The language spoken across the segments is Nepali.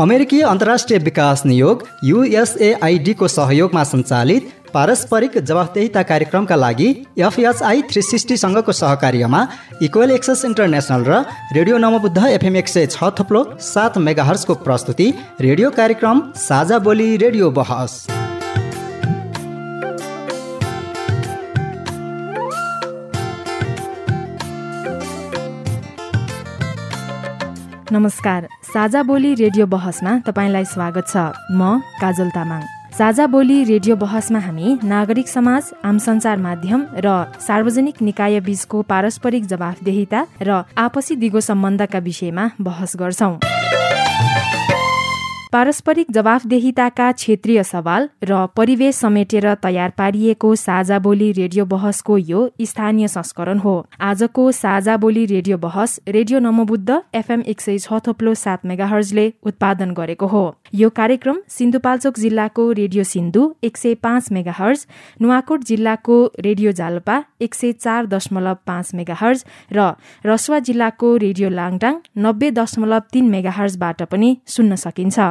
अमेरिकी अन्तर्राष्ट्रिय विकास नियोग युएसएआइडीको सहयोगमा सञ्चालित पारस्परिक जवाफदेहिता कार्यक्रमका लागि एफएचआई थ्री सिक्सटीसँगको सहकार्यमा इक्वेल एक्सेस इन्टरनेसनल र रेडियो नमबुद्ध एफएम एक सय छ थप्लो सात मेगाहर्सको प्रस्तुति रेडियो कार्यक्रम साझा बोली रेडियो बहस। नमस्कार। साझा बोली रेडियो बहसमा तपाईँलाई स्वागत छ। म काजल तामाङ। साझा बोली रेडियो बहसमा हामी नागरिक समाज आम सञ्चार माध्यम र सार्वजनिक निकाय बीचको पारस्परिक जवाफदेहिता र आपसी दिगो सम्बन्धका विषयमा बहस गर्छौं। पारस्परिक जवाफदेहिताका क्षेत्रीय सवाल र परिवेश समेटेर तयार पारिएको साझा बोली रेडियो बहसको यो स्थानीय संस्करण हो। आजको साझा बोली रेडियो बहस रेडियो नमोबुद्ध एफएम एक सय छ थोप्लो सात मेगाहर्जले उत्पादन गरेको हो। यो कार्यक्रम सिन्धुपाल्चोक जिल्लाको रेडियो सिन्धु एक सय पाँच मेगाहर्ज नुवाकोट जिल्लाको रेडियो जालपा एक सय चार दशमलव पाँच मेगाहर्ज र रसुवा जिल्लाको रेडियो लाङटाङ नब्बे दशमलव तीन मेगाहर्जबाट पनि सुन्न सकिन्छ।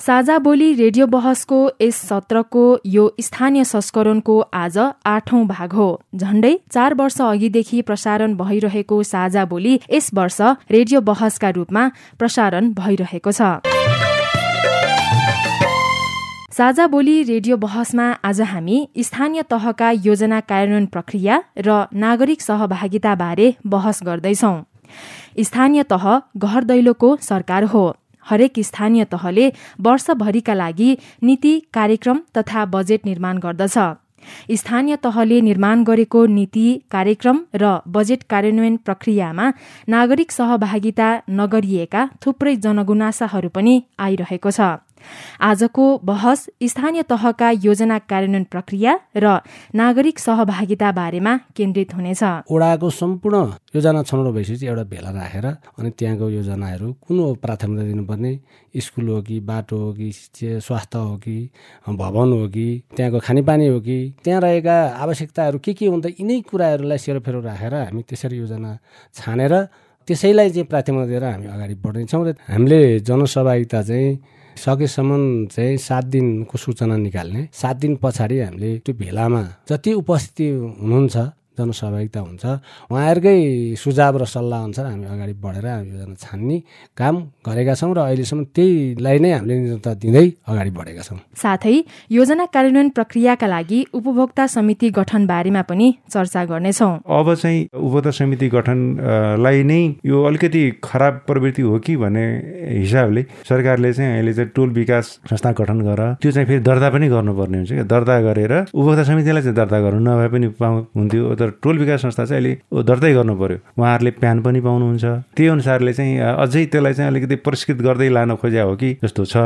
साझा बोली रेडियो बहसको यस सत्रको यो स्थानीय संस्करणको आज आठौं भाग हो। झण्डै चार वर्ष अघिदेखि प्रसारण भइरहेको साझा बोली यस वर्ष रेडियो बहसका रूपमा प्रसारण भइरहेको छ। साझा बोली रेडियो बहसमा आज हामी स्थानीय तहका योजना कार्यान्वयन प्रक्रिया र नागरिक सहभागिताबारे बहस गर्दैछौ। स्थानीय तह घर दैलोको सरकार हो। हरेक स्थानीय तहले वर्षभरिका लागि नीति कार्यक्रम तथा बजेट निर्माण गर्दछ। स्थानीय तहले निर्माण गरेको नीति कार्यक्रम र बजेट कार्यान्वयन प्रक्रियामा नागरिक सहभागिता नगरिएका थुप्रै जनगुनासाहरू पनि आइरहेको छ। आजको बहस स्थानीय तहका योजना कार्यान्वयन प्रक्रिया र नागरिक सहभागिता बारेमा केन्द्रित हुनेछ। ओडाको सम्पूर्ण योजना छनौट भइसकेपछि एउटा भेला राखेर अनि त्यहाँको योजनाहरू कुन प्राथमिकता दिनुपर्ने? स्कुल हो कि बाटो हो कि स्वास्थ्य हो कि भवन हो कि त्यहाँको खानेपानी हो कि त्यहाँ रहेका आवश्यकताहरू के के हुन्छ यिनै कुराहरूलाई सेरोफेरो राखेर हामी त्यसरी योजना छानेर त्यसैलाई चाहिँ प्राथमिकता दिएर हामी अगाडि बढ्नेछौँ र हामीले जनसहभागिता चाहिँ सकेसम्म चाहिँ सात दिनको सूचना निकाल्ने। सात दिन पछाडि हामीले त्यो भेलामा जति उपस्थिति हुनुहुन्छ जनसहभागिता हुन्छ। उहाँहरूकै सुझाव र सल्लाह अनुसार हामी अगाडि बढेर योजना छान्ने काम गरेका छौँ र अहिलेसम्म त्यहीलाई नै हामीले निरन्तर दिँदै अगाडि बढेका छौँ। साथै योजना कार्यान्वयन प्रक्रियाका लागि उपभोक्ता समिति गठन बारेमा पनि चर्चा गर्नेछौँ। अब चाहिँ उपभोक्ता समिति गठनलाई नै यो अलिकति खराब प्रवृत्ति हो कि भन्ने हिसाबले सरकारले चाहिँ अहिले चाहिँ टोल विकास संस्था गठन गर त्यो चाहिँ फेरि दर्ता पनि गर्नुपर्ने हुन्छ क्या। दर्ता गरेर उपभोक्ता समितिलाई चाहिँ दर्ता गर्नु नभए पनि हुन्थ्यो। तर टोल विकास संस्था चाहिँ अहिले दर्तै गर्नु पर्यो। उहाँहरूले प्यान पनि पाउनुहुन्छ। त्यही अनुसारले चाहिँ अझै त्यसलाई चाहिँ अलिकति पुरस्कृत गर्दै लान खोज्या हो कि जस्तो छ।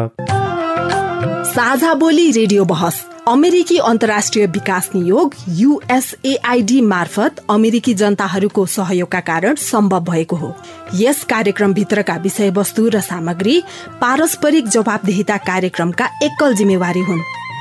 साझा बोली रेडियो बहस अमेरिकी अन्तर्राष्ट्रिय विकास नियोग युएसएआईडी मार्फत अमेरिकी जनताहरूको सहयोगका कारण सम्भव भएको हो। यस कार्यक्रमभित्रका विषयवस्तु र सामग्री पारस्परिक जवाबदेहिता कार्यक्रमका एकल जिम्मेवारी हुन्।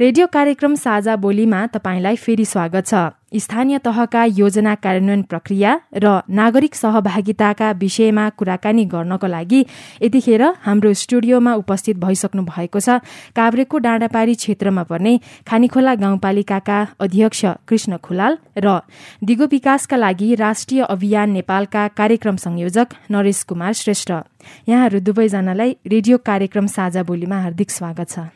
रेडियो कार्यक्रम साझा बोलीमा तपाईँलाई फेरि स्वागत छ। स्थानीय तहका योजना कार्यान्वयन प्रक्रिया र नागरिक सहभागिताका विषयमा कुराकानी गर्नको लागि यतिखेर हाम्रो स्टुडियोमा उपस्थित भइसक्नु भएको छ। काभ्रेको डाँडापारी क्षेत्रमा पर्ने खानीखोला गाउँपालिकाका अध्यक्ष कृष्ण खुलाल र दिगो विकासका लागि राष्ट्रिय अभियान नेपालका कार्यक्रम संयोजक नरेश कुमार श्रेष्ठ। यहाँहरू दुवैजनालाई रेडियो कार्यक्रम साझा बोलीमा हार्दिक स्वागत छ।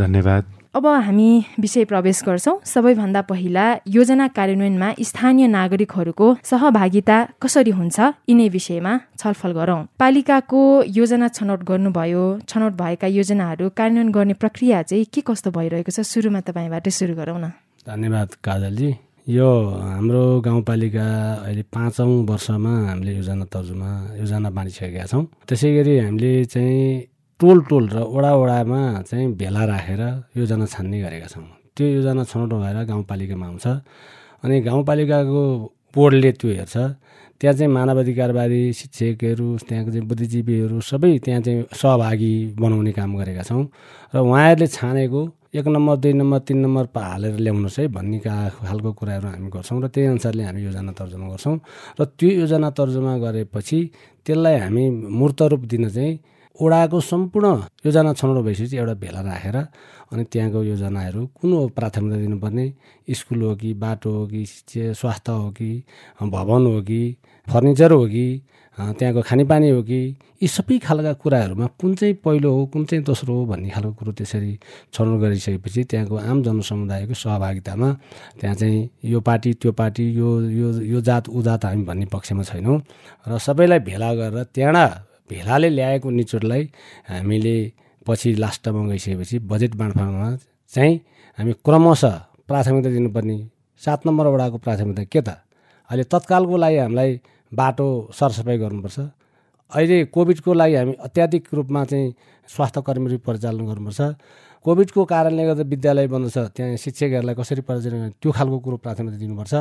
धन्यवाद। अब हामी विषय प्रवेश गर्छौँ। सबैभन्दा पहिला योजना कार्यान्वयनमा स्थानीय नागरिकहरूको सहभागिता कसरी हुन्छ यिनै विषयमा छलफल गरौँ। पालिकाको योजना छनौट गर्नुभयो। छनौट भएका योजनाहरू कार्यान्वयन गर्ने प्रक्रिया चाहिँ के कस्तो भइरहेको छ सुरुमा तपाईँबाटै सुरु गरौँ न। धन्यवाद काजलजी। यो हाम्रो गाउँपालिका अहिले पाँचौँ वर्षमा हामीले योजना तर्जुमा योजना बाँडिसकेका छौँ। त्यसै गरी हामीले चाहिँ टोल टोल र वडा वडामा चाहिँ भेला राखेर योजना छान्ने गरेका छौँ। त्यो योजना छनौट भएर गाउँपालिकामा आउँछ। अनि गाउँपालिकाको बोर्डले त्यो हेर्छ। त्यहाँ चाहिँ मानवाधिकारवादी शिक्षकहरू त्यहाँको चाहिँ बुद्धिजीवीहरू सबै त्यहाँ चाहिँ सहभागी बनाउने काम गरेका छौँ। र उहाँहरूले छानेको एक नम्बर दुई नम्बर तिन नम्बर हालेर ल्याउनुहोस् है भन्ने खालको कुराहरू हामी गर्छौँ र त्यही अनुसारले हामी योजना तर्जुमा गर्छौँ। र त्यो योजना तर्जुमा गरेपछि त्यसलाई हामी मूर्त रूप दिन चाहिँ ओडाको सम्पूर्ण योजना छनौट भइसकेपछि एउटा भेला राखेर अनि त्यहाँको योजनाहरू कुन प्राथमिकता दिनुपर्ने? स्कुल हो कि बाटो हो कि स्वास्थ्य हो कि भवन हो कि फर्निचर हो कि त्यहाँको खानेपानी हो कि यी सबै खालका कुराहरूमा कुन चाहिँ पहिलो हो कुन चाहिँ दोस्रो हो भन्ने खालको कुरो त्यसरी छनौट गरिसकेपछि त्यहाँको आम जनसमुदायको सहभागितामा त्यहाँ चाहिँ यो पार्टी त्यो पार्टी यो यो यो जात ऊ जात हामी भन्ने पक्षमा छैनौँ। र सबैलाई भेला गरेर त्यहाँबाट भेलाले ल्याएको निचोडलाई हामीले पछि लास्टमा गइसकेपछि बजेट बाँडफाँडमा चाहिँ हामी क्रमशः प्राथमिकता दिनुपर्ने। सात नम्बर वडाको प्राथमिकता के त? अहिले तत्कालको लागि हामीलाई बाटो सरसफाइ गर्नुपर्छ। अहिले कोभिडको लागि हामी अत्याधिक रूपमा चाहिँ स्वास्थ्य कर्मीहरू परिचालन गर्नुपर्छ। कोभिडको कारणले गर्दा विद्यालय बन्द छ त्यहाँ शिक्षकहरूलाई कसरी परिचालन त्यो खालको कुरो प्राथमिकता दिनुपर्छ।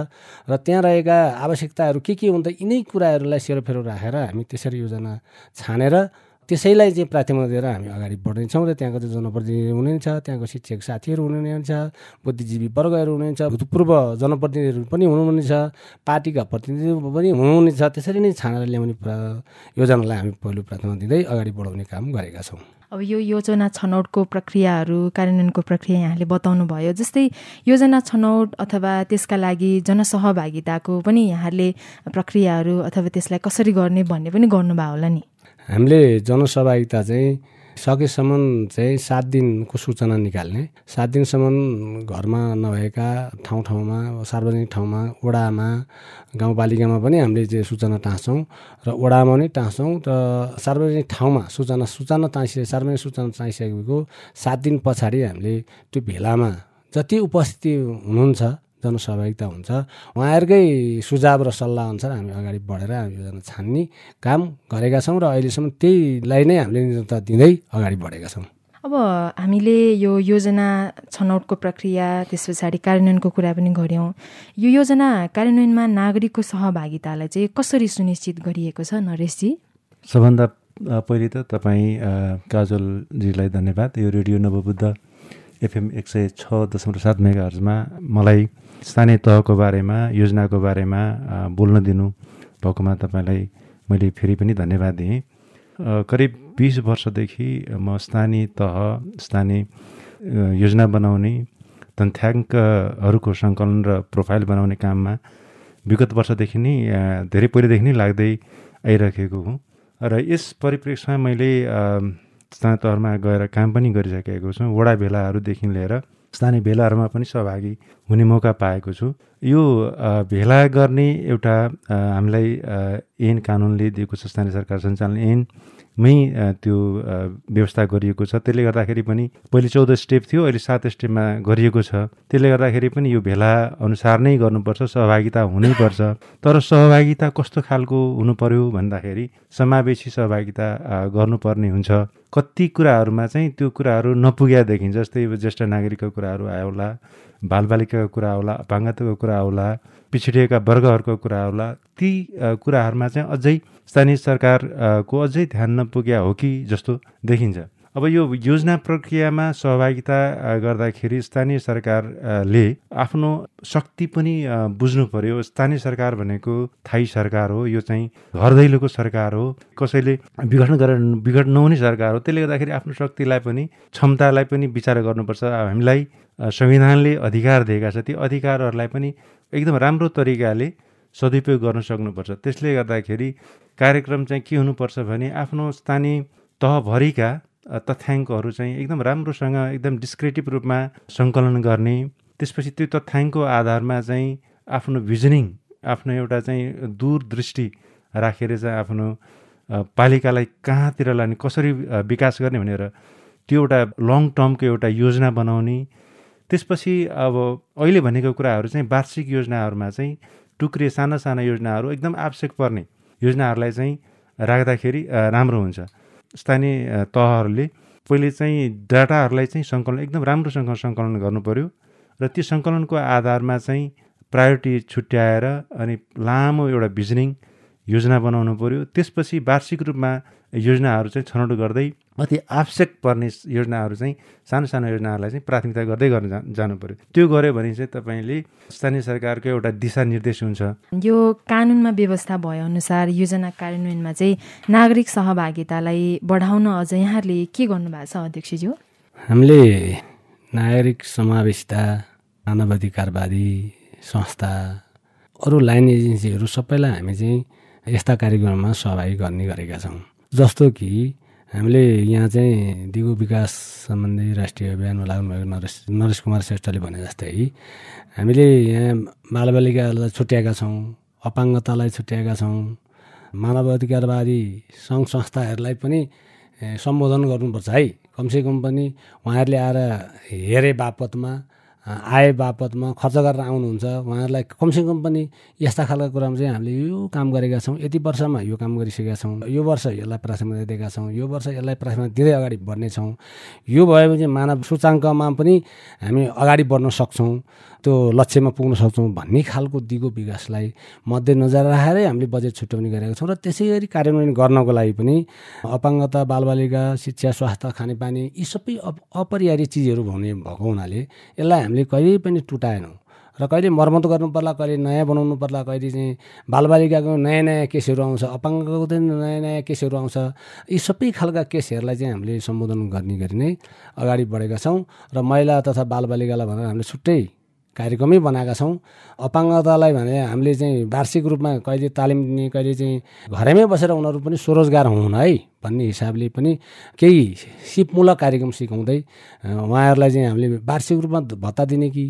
र त्यहाँ रहेका आवश्यकताहरू के के हुन्छ यिनै कुराहरूलाई सेरोफेरो राखेर हामी त्यसरी योजना छानेर त्यसैलाई चाहिँ प्राथमिकता दिएर हामी अगाडि बढ्नेछौँ र त्यहाँको चाहिँ जनप्रतिनिधि हुनुहुन्छ त्यहाँको शिक्षक साथीहरू हुनुहुन्छ बुद्धिजीवी वर्गहरू हुनुहुन्छ भूतपूर्व जनप्रतिनिधिहरू पनि हुनुहुनेछ पार्टीका प्रतिनिधिहरू पनि हुनुहुनेछ त्यसरी नै छानेर ल्याउने योजनालाई हामी पहिलो प्राथमिकता दिँदै अगाडि बढाउने काम गरेका छौँ। अब यो योजना छनौटको प्रक्रियाहरू कार्यान्वयनको प्रक्रिया यहाँले बताउनु भयो जस्तै योजना छनौट अथवा त्यसका लागि जनसहभागिताको पनि यहाँले प्रक्रियाहरू अथवा त्यसलाई कसरी गर्ने भन्ने पनि गर्नुभयो होला नि। हामीले जनसहभागिता चाहिँ सकेसम्म चाहिँ सात दिनको सूचना निकाल्ने। सात दिनसम्म घरमा नभएका ठाउँ ठाउँमा सार्वजनिक ठाउँमा वडामा गाउँपालिकामा पनि हामीले चाहिँ सूचना टाँस्छौँ र वडामा पनि टाँस्छौँ र सार्वजनिक ठाउँमा सूचना सूचना टाँसिसके सार्वजनिक सूचना टाँसिसकेको सात दिन पछाडि हामीले त्यो भेलामा जति उपस्थिति हुनुहुन्छ जनसहभागिता हुन्छ। उहाँहरूकै सुझाव र सल्लाह अनुसार हामी अगाडि बढेर हामी योजना छान्ने काम गरेका छौँ र अहिलेसम्म त्यहीलाई नै हामीले निरन्तर दिँदै अगाडि बढेका छौँ। अब हामीले यो योजना छनौटको प्रक्रिया त्यस पछाडि कार्यान्वयनको कुरा पनि गऱ्यौँ। यो योजना कार्यान्वयनमा नागरिकको सहभागितालाई चाहिँ कसरी सुनिश्चित गरिएको छ नरेशजी? सबभन्दा पहिले त तपाईँ काजलजीलाई धन्यवाद। यो रेडियो नवबुद्ध एफएम एक सय छ दशमलव सात मेगाहरूमा मलाई स्थानीय तहको बारेमा योजनाको बारेमा बोल्न दिनु भएकोमा तपाईँलाई मैले फेरि पनि धन्यवाद दिएँ। करिब बिस वर्षदेखि म स्थानीय तह स्थानीय योजना बनाउने तथ्याङ्कहरूको सङ्कलन र प्रोफाइल बनाउने काममा विगत वर्षदेखि नै धेरै पहिलेदेखि नै लाग्दै आइराखेको हुँ। र यस परिप्रेक्ष्यमा मैले स्थानीय तहमा गएर काम पनि गरिसकेको छु। वडा भेलाहरूदेखि लिएर स्थानीय भेलाहरूमा पनि सहभागी हुने मौका पाएको छु। यो भेला गर्ने एउटा हामीलाई ऐन कानुनले दिएको छ स्थानीय सरकार सञ्चालन ऐन मै त्यो व्यवस्था गरिएको छ। त्यसले गर्दाखेरि पनि पहिले चौध स्टेप थियो अहिले सात स्टेपमा गरिएको छ। त्यसले गर्दाखेरि पनि यो भेला अनुसार नै गर्नुपर्छ सहभागिता हुनैपर्छ। तर सहभागिता कस्तो खालको हुनु पर्यो भन्दाखेरि समावेशी सहभागिता गर्नुपर्ने हुन्छ। कति कुराहरूमा चाहिँ त्यो कुराहरू नपुग्या देखिन्छ जस्तै ज्येष्ठ नागरिकको कुराहरू आयो होला। बालबालिकाको कुरा होला अपाङ्गताको कुरा होला पिछडिएका वर्गहरूको कुरा होला ती कुराहरूमा चाहिँ अझै स्थानीय सरकारको अझै ध्यान नपुग्या हो कि जस्तो देखिन्छ। अब यो योजना प्रक्रियामा सहभागिता गर्दाखेरि स्थानीय सरकारले आफ्नो शक्ति पनि बुझ्नु पर्यो। स्थानीय सरकार भनेको थाई सरकार हो यो चाहिँ घर दैलोको सरकार हो। कसैले विघटन गरेर विघट नहुने सरकार हो। त्यसले गर्दाखेरि आफ्नो शक्तिलाई पनि क्षमतालाई पनि विचार गर्नुपर्छ। हामीलाई संविधानले अधिकार दिएका छ। ती अधिकारहरूलाई पनि एकदम राम्रो तरिकाले सदुपयोग गर्न सक्नुपर्छ। त्यसले गर्दाखेरि कार्यक्रम चाहिँ के हुनुपर्छ भने आफ्नो स्थानीय तहभरिका तथ्याङ्कहरू चाहिँ एकदम राम्रोसँग एकदम डिस्क्रिटिभ रूपमा सङ्कलन गर्ने। त्यसपछि त्यो तथ्याङ्कको आधारमा चाहिँ आफ्नो भिजनिङ आफ्नो एउटा चाहिँ दूरदृष्टि राखेर चाहिँ आफ्नो पालिकालाई कहाँतिर लाने कसरी विकास गर्ने भनेर त्यो एउटा लङ टर्मको एउटा योजना बनाउने। त्यसपछि अब अहिले भनेको कुराहरू चाहिँ वार्षिक योजनाहरूमा चाहिँ टुक्रे साना साना योजनाहरू एकदम आवश्यक पर्ने योजनाहरूलाई चाहिँ राख्दाखेरि राम्रो हुन्छ। स्थानीय तहहरूले पहिले चाहिँ डाटाहरूलाई चाहिँ सङ्कलन एकदम राम्रोसँग सङ्कलन गर्नु पऱ्यो र त्यो सङ्कलनको आधारमा चाहिँ प्रायोरिटी छुट्याएर अनि लामो एउटा भिजनिङ योजना बनाउनु पऱ्यो त्यसपछि वार्षिक रूपमा योजनाहरू चाहिँ छनौट गर्दै अति आवश्यक पर्ने योजनाहरू चाहिँ सानो सानो योजनाहरूलाई चाहिँ प्राथमिकता गर्दै गर्न जा जानु पऱ्यो त्यो गऱ्यो भने चाहिँ तपाईँले स्थानीय सरकारको एउटा दिशानिर्देश हुन्छ। यो कानुनमा व्यवस्था भएअनुसार योजना कार्यान्वयनमा चाहिँ नागरिक सहभागितालाई बढाउन अझ यहाँहरूले के गर्नुभएको छ अध्यक्षज्यू? हामीले नागरिक समावेशिता मानवाधिकारवादी संस्था अरू लाइन एजेन्सीहरू सबैलाई हामी चाहिँ यस्ता कार्यक्रममा सहभागी गर्ने गरेका छौँ। जस्तो कि हामीले यहाँ चाहिँ दिगो विकास सम्बन्धी राष्ट्रिय अभियानमा लाग्नुभएको नरेश नरेश कुमार श्रेष्ठले भने जस्तै हामीले यहाँ बालबालिकाहरूलाई छुट्याएका छौँ अपाङ्गतालाई छुट्याएका छौँ मानव अधिकारवादी सङ्घ संस्थाहरूलाई पनि सम्बोधन गर्नुपर्छ है। कमसेकम पनि उहाँहरूले आएर हेरे बापतमा आए बापतमा खर्च गरेर आउनुहुन्छ उहाँहरूलाई कमसेकम पनि यस्ता खालका कुरामा चाहिँ हामीले यो काम गरेका छौँ यति वर्षमा यो काम गरिसकेका छौँ यो वर्ष यसलाई प्राथमिकता दिएका छौँ यो वर्ष यसलाई प्राथमिकता दिँदै अगाडि बढ्नेछौँ यो भयो भने चाहिँ मानव सूचाङ्कमा पनि हामी अगाडि बढ्न सक्छौँ त्यो लक्ष्यमा पुग्न सक्छौँ भन्ने खालको दिगो विकासलाई मध्यनजर राखेरै हामीले बजेट छुट्याउने गरेका छौँ र त्यसै गरी कार्यान्वयन गर्नको लागि पनि अपाङ्गता बालबालिका शिक्षा स्वास्थ्य खानेपानी यी सबै अपरिहार्य चिजहरू हुने भएको हुनाले यसलाई हामीले कहिले पनि टुटाएनौँ। र कहिले मर्मत गर्नु पर्ला कहिले नयाँ बनाउनु पर्ला कहिले चाहिँ बालबालिकाको नयाँ नयाँ केसहरू आउँछ अपाङ्गको पनि नयाँ नयाँ केसहरू आउँछ यी सबै खालका केसहरूलाई चाहिँ हामीले सम्बोधन गर्ने गरी नै अगाडि बढेका छौँ। र महिला तथा बालबालिकालाई भनेर हामीले छुट्टै कार्यक्रमै बनाएका छौँ। अपाङ्गतालाई भने हामीले चाहिँ वार्षिक रूपमा कहिले तालिम दिने कहिले चाहिँ घरैमै बसेर उनीहरू पनि स्वरोजगार हुन् है भन्ने हिसाबले पनि केही सिपमूलक कार्यक्रम सिकाउँदै उहाँहरूलाई चाहिँ हामीले वार्षिक रूपमा भत्ता दिने कि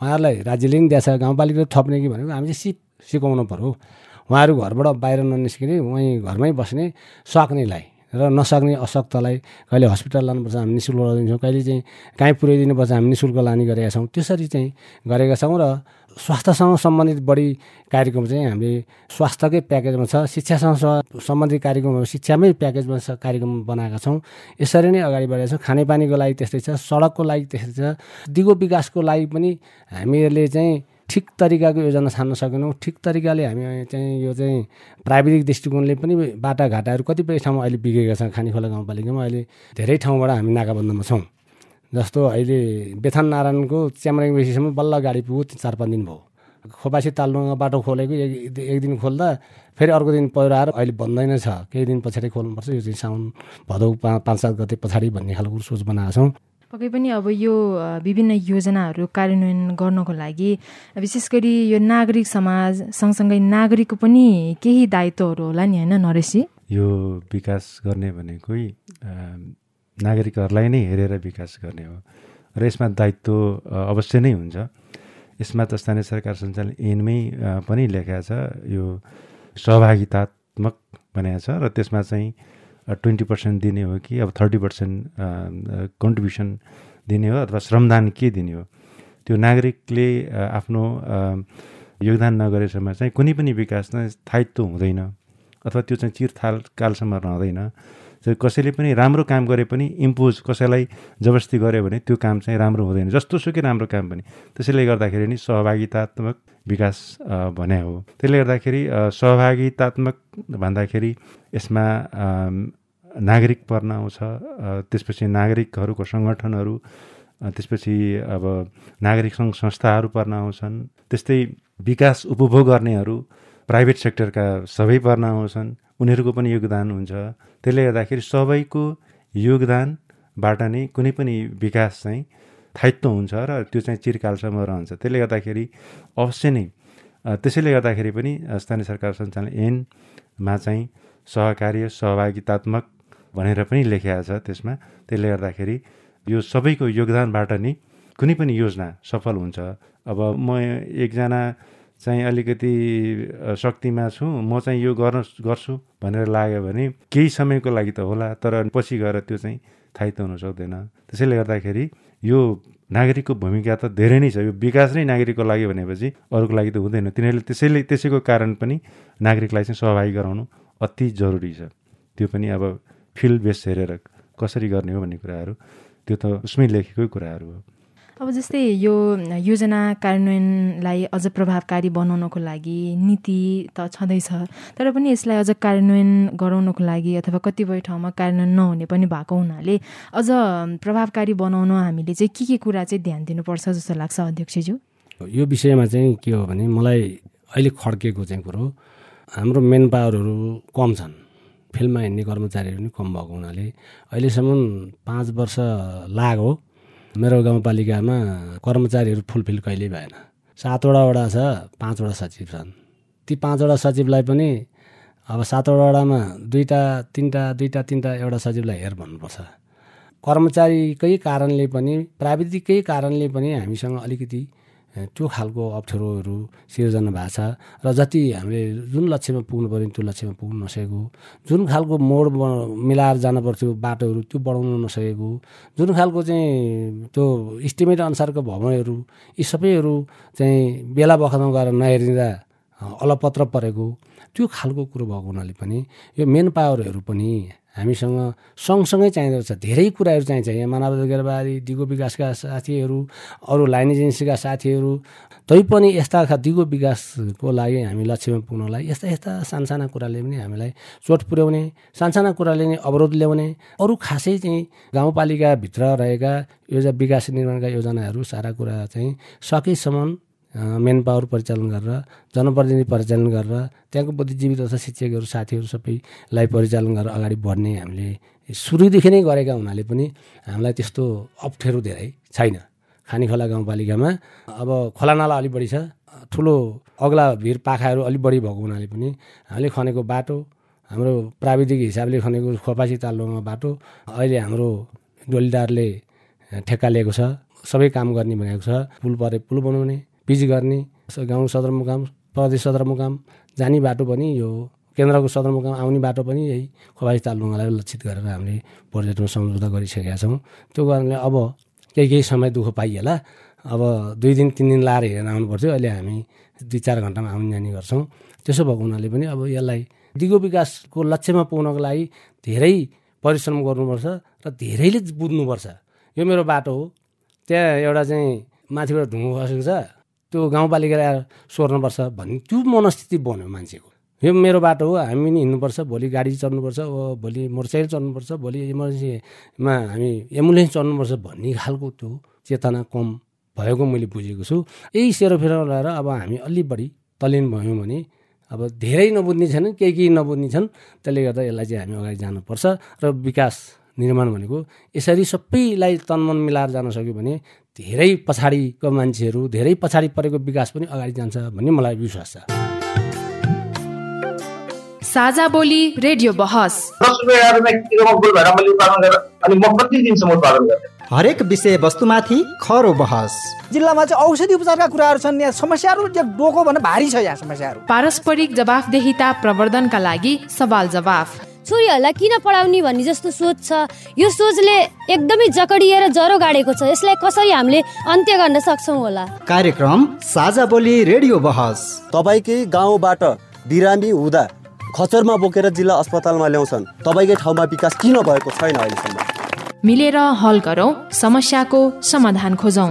उहाँहरूलाई राज्यले पनि दिएछ गाउँपालिकाले थप्ने कि भनेको हामी चाहिँ सिप सिकाउनु पऱ्यो उहाँहरू घरबाट बाहिर ननिस्किने उहीँ घरमै बस्ने सक्नेलाई र नसक्ने अशक्तलाई कहिले हस्पिटल लानुपर्छ हामी नि शुल्क दिन्छौँ कहिले चाहिँ कहीँ पुर्याइदिनुपर्छ हामी नि शुल्क लाने गरेका छौँ। त्यसरी चाहिँ गरेका छौँ र स्वास्थ्यसँग सम्बन्धित बढी कार्यक्रम चाहिँ हामीले स्वास्थ्यकै प्याकेजमा छ शिक्षासँग सम्बन्धित कार्यक्रमहरू शिक्षामै प्याकेजमा छ कार्यक्रम बनाएका छौँ। यसरी नै अगाडि बढेका छौँ। खानेपानीको लागि त्यस्तै छ सडकको लागि त्यस्तै छ। दिगो विकासको लागि पनि हामीहरूले चाहिँ ठिक तरिकाको योजना छान्न सकेनौँ। ठिक तरिकाले हामी चाहिँ यो चाहिँ प्राविधिक दृष्टिकोणले पनि बाटाघाटाहरू कतिपय ठाउँमा अहिले बिगेका छन्। खानेखोला गाउँपालिकामा अहिले धेरै ठाउँबाट हामी नाकाबन्दमा छौँ। जस्तो अहिले बेथान नारायणको च्यामराङ बेसीसम्म बल्ल गाडी पुग्यो चार पाँच दिन भयो। खोपासी तालुङमा बाटो खोलेको एक एक दिन खोल्दा फेरि अर्को दिन पहिरो आएर अहिले बन्दैन छ। केही दिन पछाडि खोल्नुपर्छ। यो चाहिँ साउन भदौ पाँच सात गते पछाडि भन्ने खालको सोच बनाएको छौँ। पक्कै पनि अब यो विभिन्न योजनाहरू कार्यान्वयन गर्नको लागि विशेष गरी यो नागरिक समाज सँगसँगै नागरिकको पनि केही दायित्वहरू होला नि होइन नरेशजी? यो विकास गर्ने भनेकै नागरिकहरूलाई नै हेरेर विकास गर्ने हो। र यसमा दायित्व अवश्य नै हुन्छ। यसमा त स्थानीय सरकार सञ्चालन ऐनमै पनि लेखाएको छ। यो सहभागितात्मक बनाएको छ। र त्यसमा चाहिँ ट्वेन्टी पर्सेन्ट दिने हो कि अब थर्टी पर्सेन्ट कन्ट्रिब्युसन दिने हो अथवा श्रमदान के दिने हो। त्यो नागरिकले आफ्नो योगदान नगरेसम्म चाहिँ कुनै पनि विकास नै स्थायित्व हुँदैन अथवा त्यो चाहिँ चिरथाल कालसम्म रहँदैन। कसैले पनि राम्रो काम गरे पनि इम्पोज कसैलाई जबरजस्ती गऱ्यो भने त्यो काम चाहिँ राम्रो हुँदैन। जस्तो सुकै राम्रो काम पनि। त्यसैले गर्दाखेरि नि सहभागितात्मक विकास भने हो। त्यसले गर्दाखेरि सहभागितात्मक भन्दाखेरि यसमा नागरिक पर्न आउँछ। त्यसपछि नागरिकहरूको सङ्गठनहरू त्यसपछि अब नागरिक सङ्घ संस्थाहरू पर्न आउँछन्। त्यस्तै विकास उपभोग गर्नेहरू प्राइभेट सेक्टरका सबै पर्न आउँछन् उनीहरूको पनि योगदान हुन्छ। त्यसले गर्दाखेरि सबैको योगदानबाट नै कुनै पनि विकास चाहिँ स्थायित्व हुन्छ र त्यो चाहिँ चिरकालसम्म रहन्छ। त्यसले गर्दाखेरि अवश्य नै त्यसैले गर्दाखेरि पनि स्थानीय सरकार सञ्चालन ऐनमा चाहिँ सहकार्य सहभागितात्मक भनेर पनि लेखिएको छ त्यसमा। त्यसले गर्दाखेरि यो सबैको योगदानबाट नै कुनै पनि योजना सफल हुन्छ। अब म एकजना चाहिँ अलिकति शक्तिमा छु म चाहिँ यो गर्न गर्छु भनेर लाग्यो भने केही समयको लागि त होला तर पछि गएर त्यो चाहिँ स्थायित्व हुन सक्दैन। त्यसैले गर्दाखेरि यो नागरिकको भूमिका त धेरै नै छ। यो विकास नै नागरिकको लागि भनेपछि अरूको लागि त हुँदैन। तिनीहरूले त्यसैले त्यसैको कारण पनि नागरिकलाई चाहिँ सहभागी गराउनु अति जरुरी छ। त्यो पनि अब फिल्ड बेस हेरेर कसरी गर्ने हो भन्ने कुराहरू त्यो त उसमै लेखेकै कुराहरू हो। अब जस्तै यो योजना कार्यान्वयनलाई अझ प्रभावकारी बनाउनको लागि नीति त छँदैछ तर पनि यसलाई अझ कार्यान्वयन गराउनको लागि अथवा कतिपय ठाउँमा कार्यान्वयन नहुने पनि भएको हुनाले अझ प्रभावकारी बनाउन हामीले चाहिँ के के कुरा चाहिँ ध्यान दिनुपर्छ जस्तो लाग्छ अध्यक्षज्यू? यो विषयमा चाहिँ के हो भने मलाई अहिले खड्केको चाहिँ कुरो हाम्रो मेन पावरहरू कम छन्। फिल्डमा हिँड्ने कर्मचारीहरू पनि कम भएको हुनाले अहिलेसम्म पाँच वर्ष लाग्यो मेरो गाउँपालिकामा कर्मचारीहरू फुलफिल कहिल्यै भएन। सातवटा वडा छ पाँचवटा सचिव छन्। ती पाँचवटा सचिवलाई पनि अब सातवटा वडामा दुईवटा तिनवटा दुईवटा तिनवटा एउटा सचिवलाई हेर भन्नुपर्छ। कर्मचारीकै कारणले पनि प्राविधिकै कारणले पनि हामीसँग अलिकति त्यो खालको अप्ठ्यारोहरू सिर्जना भएको छ र जति हामीले जुन लक्ष्यमा पुग्नु पऱ्यो त्यो लक्ष्यमा पुग्नु नसकेको जुन खालको मोड मिलाएर जानु पर्थ्यो बाटोहरू त्यो बढाउनु नसकेको जुन खालको चाहिँ त्यो इस्टिमेट अनुसारको भवनहरू यी सबैहरू चाहिँ बेला बखतमा गएर नहेरिँदा अलपत्र परेको त्यो खालको कुरो भएको हुनाले पनि यो मेन पावरहरू पनि हामीसँग सँगसँगै चाहिँदो रहेछ। धेरै कुराहरू चाहिन्छ। यहाँ मानव अधिकारवादी दिगो विकासका साथीहरू अरू लाइन एजेन्सीका साथीहरू तैपनि यस्ता दिगो विकासको लागि हामी लक्ष्यमा पुग्नलाई यस्ता यस्ता सानसाना कुराले पनि हामीलाई चोट पुर्याउने सानसाना कुराले नै अवरोध ल्याउने अरू खासै चाहिँ गाउँपालिकाभित्र रहेका योजना विकास निर्माणका योजनाहरू सारा कुरा चाहिँ सकेसम्म मेन पावर परिचालन गरेर जनप्रतिनिधि परिचालन गरेर त्यहाँको बुद्धिजीवी तथा शिक्षकहरू साथीहरू सबैलाई परिचालन गरेर अगाडि बढ्ने हामीले सुरुदेखि नै गरेका हुनाले पनि हामीलाई त्यस्तो अप्ठ्यारो धेरै छैन। खानीखोला गाउँपालिकामा अब खोलानाला अलिक बढी छ। ठुलो अग्ला भिर पाखाहरू अलिक बढी भएको हुनाले पनि हामीले खनेको बाटो हाम्रो प्राविधिक हिसाबले खनेको खोपासी तालुमा बाटो अहिले हाम्रो डोलिदारले ठेक्का लिएको छ। सबै काम गर्ने भनेको छ। पुल परे पुल बनाउने। पिच गर्ने गाउँ सदरमुकाम प्रदेश सदरमुकाम जाने बाटो पनि यो केन्द्रको सदरमुकाम आउने बाटो पनि यही खोबासी तालुङ्गालाई लक्षित गरेर हामीले प्रोजेक्टमा सम्झौता गरिसकेका छौँ। त्यो कारणले अब केही केही समय दुःख पाइएला। अब दुई दिन तिन दिन लाएर हेरेर आउनु पर्थ्यो अहिले हामी दुई चार घन्टामा आउने जाने गर्छौँ। त्यसो भएको हुनाले पनि अब यसलाई दिगो विकासको लक्ष्यमा पुग्नको लागि धेरै परिश्रम गर्नुपर्छ र धेरैले बुझ्नुपर्छ। यो मेरो बाटो हो। त्यहाँ एउटा चाहिँ माथिबाट ढुङ्गो खसेको छ। त्यो गाउँपालिकाले आएर सोर्नुपर्छ भन्ने त्यो मनस्थिति बन्यो मान्छेको। यो मेरो बाटो हो हामी पनि हिँड्नुपर्छ भोलि गाडी चढ्नुपर्छ भोलि मोटरसाइकल चढ्नुपर्छ भोलि इमर्जेन्सीमा हामी एम्बुलेन्स चढ्नुपर्छ भन्ने खालको त्यो चेतना कम भएको मैले बुझेको छु। यही सेरोफेरो लगाएर अब हामी अलि बढी तलिन भयौँ भने अब धेरै नबुझ्ने छैन केही केही नबुझ्ने छन्। त्यसले गर्दा यसलाई चाहिँ हामी अगाडि जानुपर्छ र विकास निर्माण भनेको यसरी सबैलाई तनमन मिलाएर जान सक्यो भने धेरै पछाडिको मान्छेहरू धेरै पछाडि परेको विकास पनि अगाडि जान्छ भन्ने मलाई विश्वास छ। साझा बोली रेडियो बहस। हरेक विषय वस्तुमाथि खरो बहस। जिल्लामा चाहिँ औषधि उपचारका कुराहरू छन् यहाँ समस्याहरू डोको भने भारी छ यहाँ समस्याहरू। पारस्परिक जवाफदेहिता प्रवर्धनका लागि सवाल जवाफ छोरीहरूलाई किन पढाउने भन्ने जस्तो सोच छ। यो सोचले एकदमै जकडिएर जरो गाडेको छ। यसलाई कसरी हामीले अन्त्य गर्न सक्छौँ होला? कार्यक्रम साझा बोली रेडियो बहस। तपाईँकै गाउँबाट बिरामी हुँदा खचरमा बोकेर जिल्ला अस्पतालमा ल्याउँछन्। तपाईँकै ठाउँमा विकास किन भएको छैन अहिलेसम्म? मिलेर हल गरौँ समस्याको समाधान खोजौँ।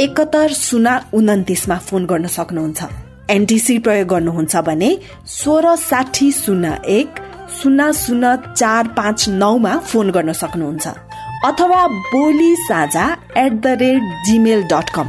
एकहत्तर शून्य उन्तिसमा फोन गर्न सक्नुहुन्छ। एनटिसी प्रयोग गर्नुहुन्छ भने सोह्र साठी शून्य एक शून्य शून्य चार पाँच नौमा फोन गर्न सक्नुहुन्छ। अथवा Boli Sajha at the rate Gmail dot com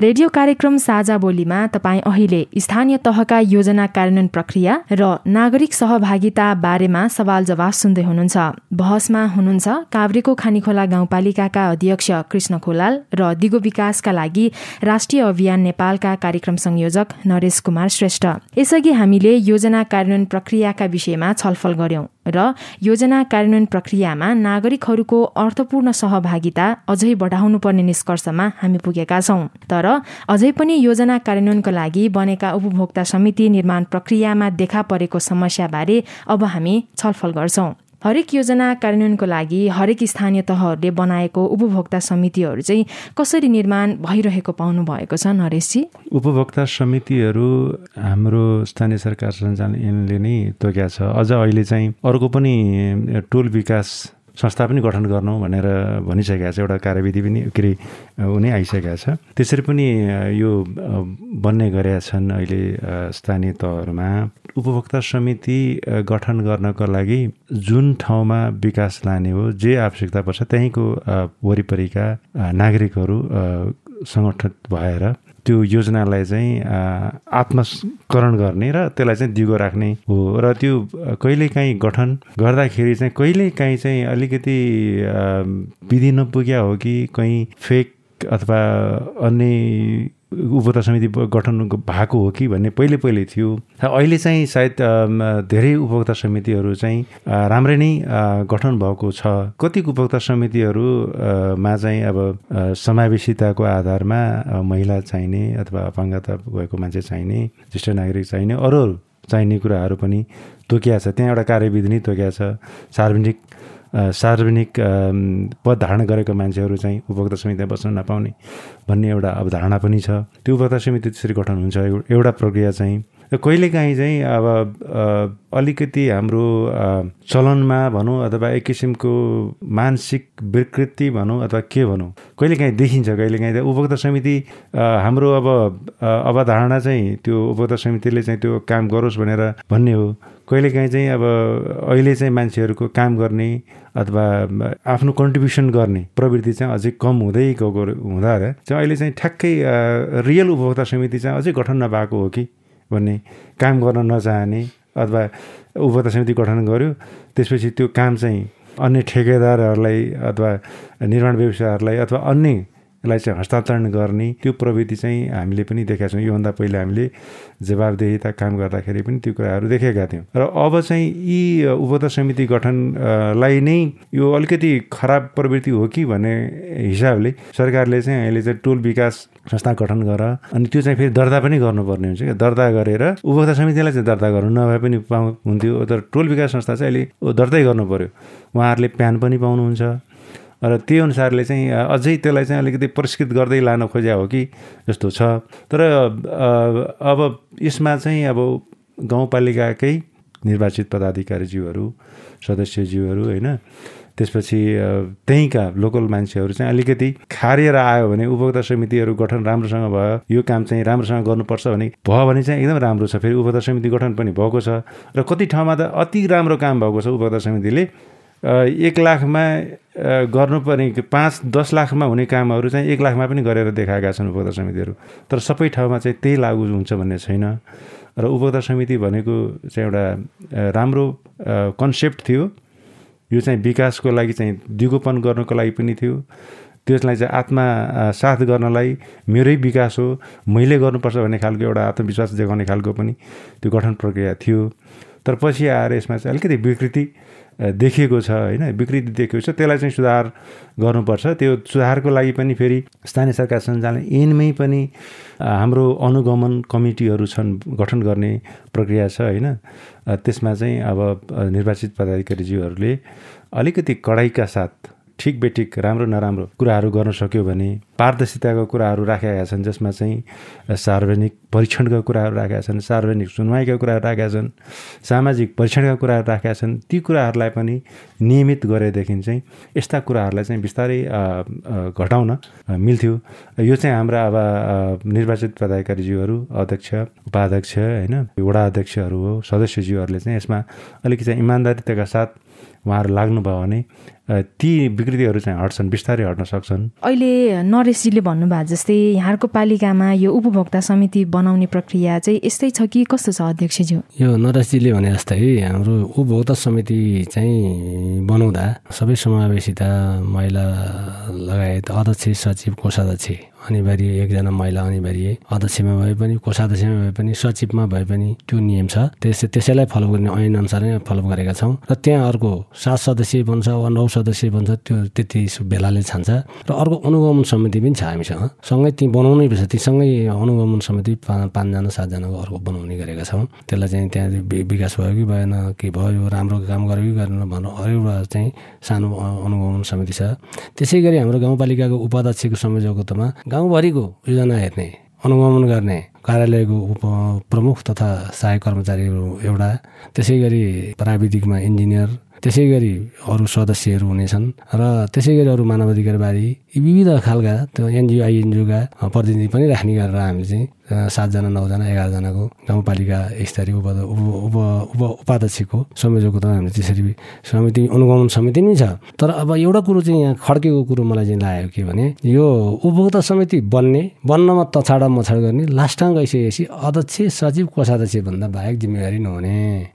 radio कार्यक्रम साझा बोलीमा तपाईँ अहिले स्थानीय तहका योजना कार्यान्वयन प्रक्रिया र नागरिक सहभागिता बारेमा सवाल जवाफ सुन्दै हुनुहुन्छ। बहसमा हुनुहुन्छ काभ्रेको खानीखोला गाउँपालिकाका अध्यक्ष कृष्ण खोलाल र दिगो विकासका लागि राष्ट्रिय अभियान नेपालका कार्यक्रम संयोजक नरेश कुमार श्रेष्ठ। यसअघि हामीले योजना कार्यान्वयन प्रक्रियाका विषयमा छलफल गर्यौं र योजना कार्यान्वयन प्रक्रियामा नागरिकहरूको अर्थपूर्ण सहभागिता अझै बढाउनुपर्ने निष्कर्षमा हामी पुगेका छौं। तर अझै पनि योजना कार्यान्वयनका लागि बनेका उपभोक्ता समिति निर्माण प्रक्रियामा देखा परेको समस्याबारे अब हामी छलफल गर्छौं। हरेक योजना कार्यान्वयनको लागि हरेक स्थानीय तहहरूले बनाएको उपभोक्ता समितिहरू चाहिँ कसरी निर्माण भइरहेको पाउनु भएको छ नरेशजी उपभोक्ता समितिहरू हाम्रो स्थानीय सरकार सञ्चालनले नै तोक्या छ। अझ अहिले चाहिँ अर्को पनि टोल विकास संस्था पनि गठन गर्नु भनेर भनिसकेका छ एउटा कार्यविधि पनि के अरे हुने आइसकेका छ। त्यसरी पनि यो बन्ने गरेका छन् अहिले स्थानीय तहहरूमा। उपभोक्ता समिति गठन गर्नको लागि जुन ठाउँमा विकास लाने हो जे आवश्यकता पर्छ त्यहीँको वरिपरिका नागरिकहरू सङ्गठित भएर त्यो योजनालाई चाहिँ आत्मकरण गर्ने र त्यसलाई चाहिँ दिगो राख्ने हो। र त्यो कहिलेकाहीँ गठन गर्दाखेरि चाहिँ कहिलेकाहीँ चाहिँ अलिकति विधि नपुग्या हो कि कहीँ फेक अथवा अन्य उपभोक्ता समिति गठन भएको हो कि भन्ने पहिले पहिले थियो। अहिले चाहिँ सायद धेरै उपभोक्ता समितिहरू चाहिँ राम्रै नै गठन भएको छ। कति उपभोक्ता समितिहरूमा चाहिँ अब समावेशिताको आधारमा महिला चाहिने अथवा अपाङ्गता भएको मान्छे चाहिने ज्येष्ठ नागरिक चाहिने अरू चाहिने कुराहरू पनि तोकिया छ। त्यहाँ एउटा कार्यविधि नै तोकिया छ। सार्वजनिक सार्वजनिक पद धारण गरेको मान्छेहरू चाहिँ उपभोक्ता समितिमा बस्न नपाउने भन्ने एउटा अवधारणा पनि छ। त्यो उपभोक्ता समिति त्यसरी गठन हुन्छ। एउटा प्रक्रिया चाहिँ र कहिलेकाहीँ चाहिँ अब अलिकति हाम्रो चलनमा भनौँ अथवा एक किसिमको मानसिक विकृति भनौँ अथवा के भनौँ कहिलेकाहीँ देखिन्छ कहिलेकाहीँ त उपभोक्ता समिति हाम्रो अब अवधारणा चाहिँ त्यो उपभोक्ता समितिले चाहिँ त्यो काम गरोस् भनेर भन्ने हो। कहिलेकाहीँ चाहिँ अब अहिले चाहिँ मान्छेहरूको काम गर्ने अथवा आफ्नो कन्ट्रिब्युसन गर्ने प्रवृत्ति चाहिँ अझै कम हुँदै गएको हुँदा चाहिँ अहिले चाहिँ ठ्याक्कै रियल उपभोक्ता समिति चाहिँ अझै गठन नभएको हो कि? भन्ने काम गर्न नचाहने अथवा उपभोक्ता समिति गठन गर्यो त्यसपछि त्यो काम चाहिँ अन्य ठेकेदारहरूलाई अथवा निर्माण व्यवसायहरूलाई अथवा अन्य लाई चाहिँ हस्तान्तरण गर्ने त्यो प्रविधि चाहिँ हामीले पनि देखेका छौँ। योभन्दा पहिला हामीले जवाबदेहिता काम गर्दाखेरि पनि त्यो कुराहरू देखेका थियौँ। र अब चाहिँ यी उपभोक्ता समिति गठनलाई नै यो अलिकति खराब प्रवृत्ति हो कि भन्ने हिसाबले सरकारले चाहिँ अहिले चाहिँ टोल विकास संस्था गठन गर अनि त्यो चाहिँ फेरि दर्ता पनि गर्नुपर्ने हुन्छ क्या। दर्ता गरेर उपभोक्ता समितिलाई चाहिँ दर्ता गर्नु नभए पनि पाउ हुन्थ्यो। तर टोल विकास संस्था चाहिँ अहिले दर्तै गर्नु पऱ्यो उहाँहरूले प्यान पनि पाउनुहुन्छ। र त्यही अनुसारले चाहिँ अझै त्यसलाई चाहिँ अलिकति पुरस्कृत गर्दै लान खोज्या हो कि जस्तो छ। तर अब यसमा चाहिँ अब गाउँपालिकाकै निर्वाचित पदाधिकारीज्यूहरू सदस्यज्यूहरू होइन त्यसपछि त्यहीँका लोकल मान्छेहरू चाहिँ अलिकति खारिएर आयो भने उपभोक्ता समितिहरू गठन राम्रोसँग भयो यो काम चाहिँ राम्रोसँग गर्नुपर्छ भने भयो भने चाहिँ एकदम राम्रो छ। फेरि उपभोक्ता समिति गठन पनि भएको छ। र कति ठाउँमा त अति राम्रो काम भएको छ उपभोक्ता समितिले। एक लाखमा गर्नुपर्ने पाँच दस लाखमा हुने कामहरू चाहिँ एक लाखमा पनि गरेर देखाएका छन् उपभोक्ता समितिहरू। तर सबै ठाउँमा चाहिँ त्यही लागु हुन्छ भन्ने छैन। र उपभोक्ता समिति भनेको चाहिँ एउटा राम्रो कन्सेप्ट थियो। यो चाहिँ विकासको लागि चाहिँ दिगोपन गर्नको लागि पनि थियो। त्यसलाई चाहिँ आत्मा साथ गर्नलाई मेरै विकास हो मैले गर्नुपर्छ भन्ने खालको एउटा आत्मविश्वास देखाउने खालको पनि त्यो गठन प्रक्रिया थियो। तर पछि आएर यसमा चाहिँ अलिकति विकृति देखिएको छ होइन? विकृति देखिएको छ। त्यसलाई चाहिँ सुधार गर्नुपर्छ। त्यो सुधारको लागि पनि फेरि स्थानीय सरकार सञ्चालन ऐनमै पनि हाम्रो अनुगमन कमिटीहरू छन् गठन गर्ने प्रक्रिया छ होइन? त्यसमा चाहिँ अब निर्वाचित पदाधिकारीज्यूहरूले अलिकति कडाइका साथ ठिक बेठिक राम्रो नराम्रो कुराहरू गर्न सक्यो भने पारदर्शिताको कुराहरू राखेका छन् जसमा चाहिँ सार्वजनिक परीक्षणका कुराहरू राखेका छन् सार्वजनिक सुनवाईका कुराहरू राखेका छन् सामाजिक परीक्षणका कुराहरू राखेका छन् ती कुराहरूलाई पनि नियमित गरेदेखि चाहिँ यस्ता कुराहरूलाई चाहिँ बिस्तारै घटाउन मिल्थ्यो। यो चाहिँ हाम्रा अब निर्वाचित पदाधिकारीज्यूहरू अध्यक्ष उपाध्यक्ष होइन वडा अध्यक्षहरू हो सदस्यज्यूहरूले चाहिँ यसमा अलिकति इमान्दारिताका साथ उहाँहरू लाग्नुभयो भने ती विकृतिहरू चाहिँ हट्छन् बिस्तारै हट्न सक्छन्। अहिले नरेशजीले भन्नुभएको जस्तै यहाँको पालिकामा यो उपभोक्ता समिति बनाउने प्रक्रिया चाहिँ यस्तै छ कि कस्तो छ अध्यक्षज्यू? यो नरेशजीले भने जस्तै हाम्रो उपभोक्ता समिति चाहिँ बनाउँदा सबै समावेशिता महिला लगायत अध्यक्ष सचिव कोषाध्यक्ष अनिवार्य एकजना महिला अनिवार्य अध्यक्षमा भए पनि कोषाध्यक्षमा भए पनि सचिवमा भए पनि त्यो नियम छ। त्यस त्यसैलाई फलो गर्ने ऐन अनुसार नै फलो गरेका छौँ। र त्यहाँ अर्को सात सदस्य बन्छ वा नौ सदस्य बन्छ त्यो त्यति बेलाले छान्छ। र अर्को अनुगमन समिति पनि छ हामीसँग। सँगै ती बनाउनै पर्छ। ती सँगै अनुगमन समिति पाँचजना सातजनाको अर्को बनाउने गरेका छौँ। त्यसलाई चाहिँ त्यहाँ विकास भयो कि भएन के भयो राम्रो काम गर्यो कि गरेन भनेर एउटा चाहिँ सानो अनुगमन समिति छ। त्यसै गरी हाम्रो गाउँपालिकाको उपाध्यक्षको संयोजकत्वमा गाउँभरिको योजना हेर्ने अनुगमन गर्ने कार्यालयको उप प्रमुख तथा सहायक कर्मचारीहरू एउटा त्यसै गरी प्राविधिकमा इन्जिनियर त्यसै गरी अरू सदस्यहरू हुनेछन् र त्यसै गरी अरू मानवाधिकारबारे यी विविध खालका त्यो एनजिओ आइएनजिओका प्रतिनिधि पनि राख्ने गरेर हामीले चाहिँ सातजना नौजना एघारजनाको गाउँपालिका स्तरीय उप उप उप उपाध्यक्षको संयोजकको त हामीले त्यसरी समिति अनुगमन समिति नै छ। तर अब एउटा कुरो चाहिँ यहाँ खड्केको कुरो मलाई चाहिँ लाग्यो के भने यो उपभोक्ता समिति बन्ने बन्नमा तछाडा मछाड गर्ने लास्टमा गइसकेपछि अध्यक्ष सचिव कोषाध्यक्ष भन्दा बाहेक जिम्मेवारी नहुने।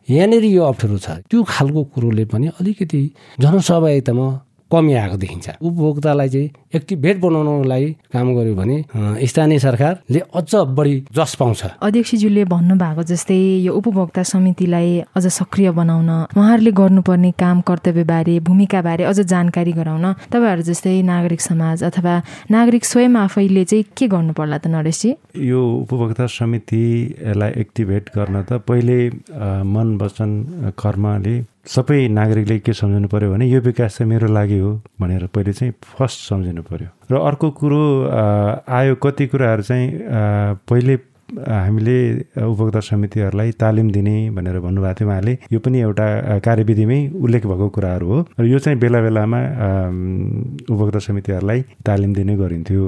यहाँनिर यो अप्ठ्यारो छ। त्यो खालको कुरोले पनि अलिकति जनसहभागितामा कमी आएको देखिन्छ। उपभोक्तालाई चाहिँ एक्टिभेट बनाउनको लागि काम गर्यो भने स्थानीय सरकारले अझ बढी जस पाउँछ। अध्यक्षज्यूले भन्नुभएको जस्तै यो उपभोक्ता समितिलाई अझ सक्रिय बनाउन उहाँहरूले गर्नुपर्ने काम कर्तव्यबारे भूमिकाबारे अझ जानकारी गराउन तपाईँहरू जस्तै नागरिक समाज अथवा नागरिक स्वयं आफैले चाहिँ के गर्नु पर्ला त नरेशजी? यो उपभोक्ता समितिलाई एक्टिभेट गर्न त पहिले मन वचन कर्मले सबै नागरिकले के सम्झनु पऱ्यो भने यो विकास चाहिँ मेरो लागि हो भनेर पहिले चाहिँ फर्स्ट सम्झिनु पऱ्यो र अर्को कुरो आयो कति कुराहरू चाहिँ पहिले हामीले उपभोक्ता समितिहरूलाई तालिम दिने भनेर भन्नुभएको थियो उहाँले। यो पनि एउटा कार्यविधिमै उल्लेख भएको कुराहरू हो। र यो चाहिँ बेला बेलामा उपभोक्ता समितिहरूलाई तालिम दिने गरिन्थ्यो।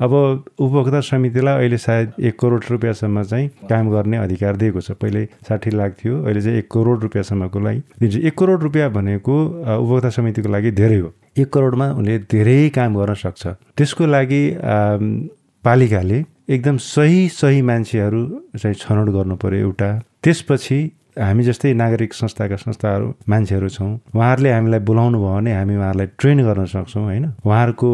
अब उपभोक्ता समितिलाई अहिले सायद एक करोड रुपियाँसम्म चाहिँ काम गर्ने अधिकार दिएको छ। पहिले साठी लाख थियो अहिले चाहिँ एक करोड रुपियाँसम्मको लागि। दिन्छ एक करोड रुपियाँ भनेको उपभोक्ता समितिको लागि धेरै हो। एक करोडमा उनले धेरै काम गर्न सक्छ। त्यसको लागि पालिकाले एकदम सही सही मान्छेहरू चाहिँ छनौट गर्नु पर्यो एउटा। त्यसपछि हामी जस्तै नागरिक संस्थाका संस्थाहरू मान्छेहरू छौँ उहाँहरूले हामीलाई बोलाउनु भयो भने हामी उहाँहरूलाई ट्रेन गर्न सक्छौँ होइन? उहाँहरूको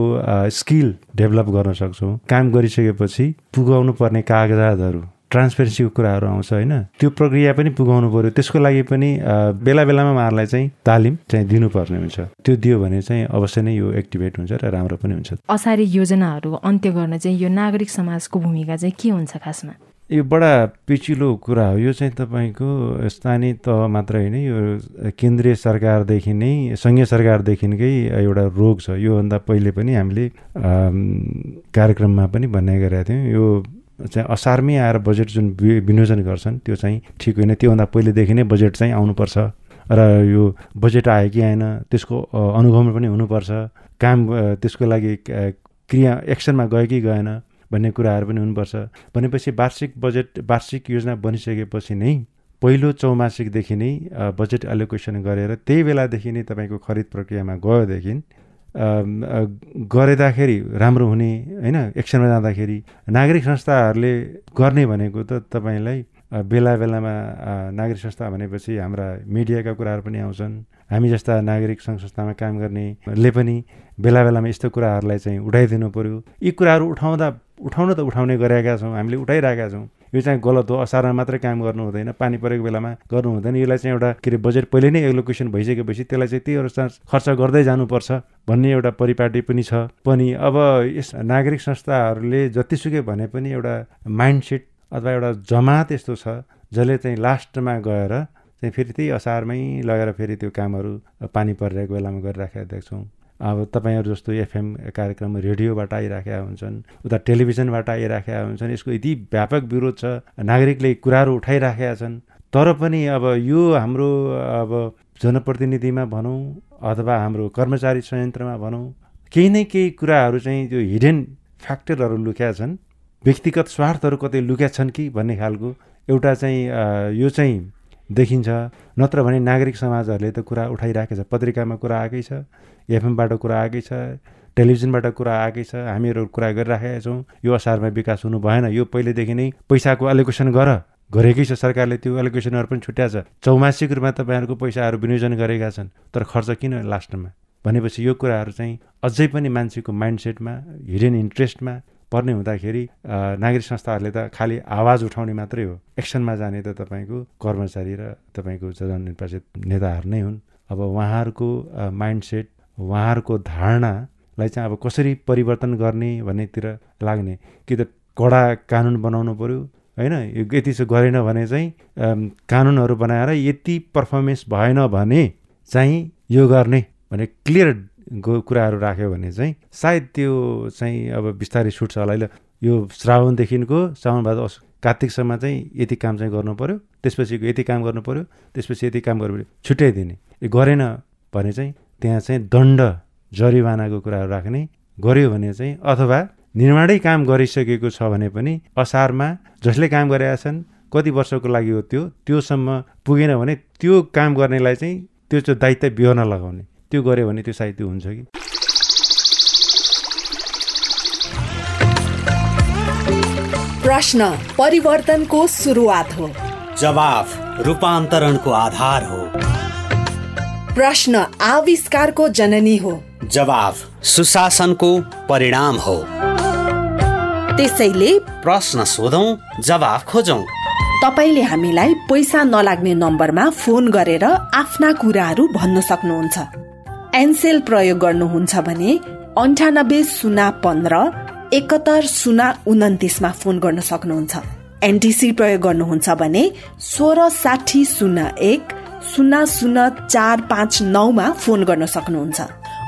स्किल डेभलप गर्न सक्छौँ। काम गरिसकेपछि पुगाउनु पर्ने कागजातहरू ट्रान्सपेरेन्सीको कुराहरू आउँछ होइन? त्यो प्रक्रिया पनि पुगाउनु पऱ्यो त्यसको लागि पनि बेला बेलामा उहाँहरूलाई चाहिँ तालिम चाहिँ दिनुपर्ने हुन्छ। त्यो दियो भने चाहिँ अवश्य नै यो एक्टिभेट हुन्छ र राम्रो पनि हुन्छ। असारी योजनाहरू अन्त्य गर्न चाहिँ यो नागरिक समाजको भूमिका चाहिँ के हुन्छ खासमा? यो बडा पिचिलो कुरा हो। यो चाहिँ तपाईँको स्थानीय तह मात्र होइन यो केन्द्रीय सरकारदेखि नै सङ्घीय सरकारदेखिकै एउटा रोग छ। योभन्दा पहिले पनि हामीले कार्यक्रममा पनि भन्ने गरेका थियौँ। यो चाहिँ असारमै आएर बजेट जुन विनियोजन गर्छन् त्यो चाहिँ ठिक होइन। त्योभन्दा पहिलेदेखि नै बजेट चाहिँ आउनुपर्छ र यो बजेट आयो कि आएन त्यसको अनुगमन पनि हुनुपर्छ। काम त्यसको लागि क्रिया एक्सनमा गयो कि गएन। भन्ने कुराहरू पनि हुनुपर्छ। भनेपछि वार्षिक बजेट वार्षिक योजना बनिसकेपछि नै पहिलो चौमासिकदेखि नै बजेट एलोकेसन गरेर त्यही बेलादेखि नै तपाईँको खरिद प्रक्रियामा गयोदेखि गरेदाखेरि राम्रो हुने होइन एक्सनमा जाँदाखेरि नागरिक संस्थाहरूले गर्ने भनेको त तपाईँलाई बेला बेलामा नागरिक संस्था भनेपछि हाम्रा मिडियाका कुराहरू पनि आउँछन्। हामी जस्ता नागरिक सङ्घ संस्थामा काम गर्नेले पनि बेला बेलामा यस्तो कुराहरूलाई चाहिँ उठाइदिनु पऱ्यो यी कुराहरू उठाउँदा उठाउन त उठाउने गरेका छौँ हामीले उठाइरहेका छौँ। यो चाहिँ गलत हो असारमा मात्रै काम गर्नु हुँदैन पानी परेको बेलामा गर्नु हुँदैन। यसलाई चाहिँ एउटा के अरे बजेट पहिले नै एलोकेसन भइसकेपछि त्यसलाई चाहिँ त्यही अनुसार खर्च गर्दै जानुपर्छ भन्ने एउटा परिपाटी पनि छ। पनि अब यस नागरिक संस्थाहरूले जतिसुकै भने पनि एउटा माइन्डसेट अथवा एउटा जमात यस्तो छ जसले चाहिँ लास्टमा गएर चाहिँ फेरि त्यही असारमै लगेर फेरि त्यो कामहरू पानी परिरहेको बेलामा गरिराखेका देख्छौँ। अब तपाईँहरू जस्तो एफएम कार्यक्रम रेडियोबाट आइराखेका हुन्छन् उता टेलिभिजनबाट आइराखेका हुन्छन् यसको यति व्यापक विरोध छ नागरिकले कुराहरू उठाइराखेका छन्। तर पनि अब यो हाम्रो अब जनप्रतिनिधिमा भनौँ अथवा हाम्रो कर्मचारी संयन्त्रमा भनौँ केही न केही कुराहरू चाहिँ त्यो हिडेन फ्याक्टरहरू लुक्या छन्। व्यक्तिगत स्वार्थहरू कतै लुक्या छन् कि भन्ने खालको एउटा चाहिँ यो चाहिँ देखिन्छ। नत्र भने नागरिक समाजहरूले त कुरा उठाइराखेको छ। पत्रिकामा कुरा आएकै छ एफएमबाट कुरा आएकै छ टेलिभिजनबाट कुरा आएकै छ। हामीहरू कुरा गरिराखेका छौँ। यो असारमा विकास हुनु भएन। यो पहिलेदेखि नै पैसाको एलोकेसन गर। गरेकै छ सरकारले त्यो एलोकेसनहरू पनि छुट्या छ। चौमासिक रूपमा तपाईँहरूको पैसाहरू विनियोजन गरेका छन्। तर खर्च किन लास्टमा? भनेपछि यो कुराहरू चाहिँ अझै पनि मान्छेको माइन्डसेटमा हिडन इन्ट्रेस्टमा पर्ने हुँदाखेरि नागरिक संस्थाहरूले त खालि आवाज उठाउने मात्रै हो। एक्सनमा जाने त तपाईँको कर्मचारी र तपाईँको जननिर्वाचित नेताहरू नै हुन्। अब उहाँहरूको माइन्डसेट उहाँहरूको धारणालाई चाहिँ अब कसरी परिवर्तन गर्ने भन्नेतिर लाग्ने। कि त कडा कानुन बनाउनु पऱ्यो होइन? यति चाहिँ गरेन भने चाहिँ कानुनहरू बनाएर यति पर्फर्मेन्स भएन भने चाहिँ यो गर्ने भने क्लियर कुराहरू राख्यो भने चाहिँ सायद त्यो चाहिँ अब बिस्तारै छुट्छ होला। यो श्रावणदेखिको श्रावण भादो कार्तिकसम्म चाहिँ यति काम चाहिँ गर्नु पऱ्यो त्यसपछि यति काम गर्नु पऱ्यो त्यसपछि यति काम गर्नु पऱ्यो छुट्याइदिने गरेन भने चाहिँ त्यहाँ चाहिँ दण्ड जरिवानाको कुराहरू राख्ने गर्यो भने चाहिँ अथवा निर्माणै काम गरिसकेको छ भने पनि असारमा जसले काम गरेका छन् कति वर्षको लागि हो त्यो त्योसम्म पुगेन भने त्यो काम गर्नेलाई चाहिँ त्यो चाहिँ दायित्व बिहोर्न लगाउने। त्यो गऱ्यो भने त्यो साहित्य हुन्छ कि। प्रश्न परिवर्तनको सुरुवात हो। जवाफ रूपान्तरणको आधार हो। प्रश्न आविष्कारको जननी हो। जवाफ सुशासनको परिणाम हो। त्यसैले प्रश्न सोधौँ जवाफ खोजौँ। तपाईँले हामीलाई पैसा नलाग्ने नम्बरमा फोन गरेर आफ्ना कुराहरू भन्न सक्नुहुन्छ। एनसेल प्रयोग गर्नुहुन्छ भने अन्ठानब्बे शून्य पन्ध्र एकहत्तर शून्य उन्तिसमा फोन गर्न सक्नुहुन्छ। एनटिसी प्रयोग गर्नुहुन्छ भने सोह्र साठी शून्य एक शून्य शून्य चार पाँच नौमा फोन गर्न सक्नुहुन्छ।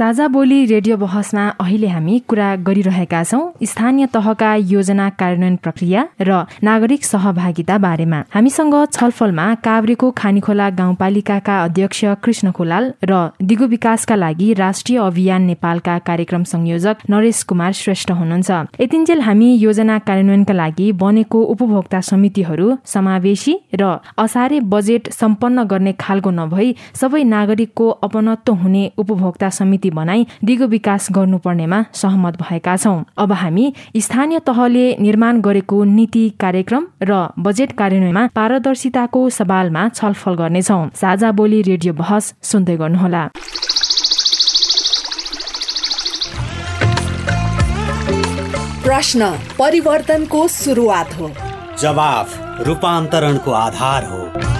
साझा बोली रेडियो बहसमा अहिले हामी कुरा गरिरहेका छौँ स्थानीय तहका योजना कार्यान्वयन प्रक्रिया र नागरिक सहभागिता बारेमा। हामीसँग छलफलमा काभ्रेको खानीखोला गाउँपालिकाका अध्यक्ष कृष्ण खोलाल र दिगो विकासका लागि राष्ट्रिय अभियान नेपालका कार्यक्रम संयोजक नरेश कुमार श्रेष्ठ हुनुहुन्छ। यतिन्जेल हामी योजना कार्यान्वयनका लागि बनेको उपभोक्ता समितिहरू समावेशी र असारे बजेट सम्पन्न गर्ने खालको नभई सबै नागरिकको अपनत्व हुने उपभोक्ता समिति बनाई दिगो विकास गर्नुपर्नेमा सहमत भएका छौं। अब हामी स्थानीय तहले निर्माण गरेको नीति कार्यक्रम र बजेट कार्यान्वयनमा पारदर्शिताको सवालमा छलफल गर्नेछौ। साझा बोली रेडियो बहस सुन्दै गर्नुहोला। प्रश्न परिवर्तनको सुरुवात हो। जवाफ रूपान्तरणको आधार हो।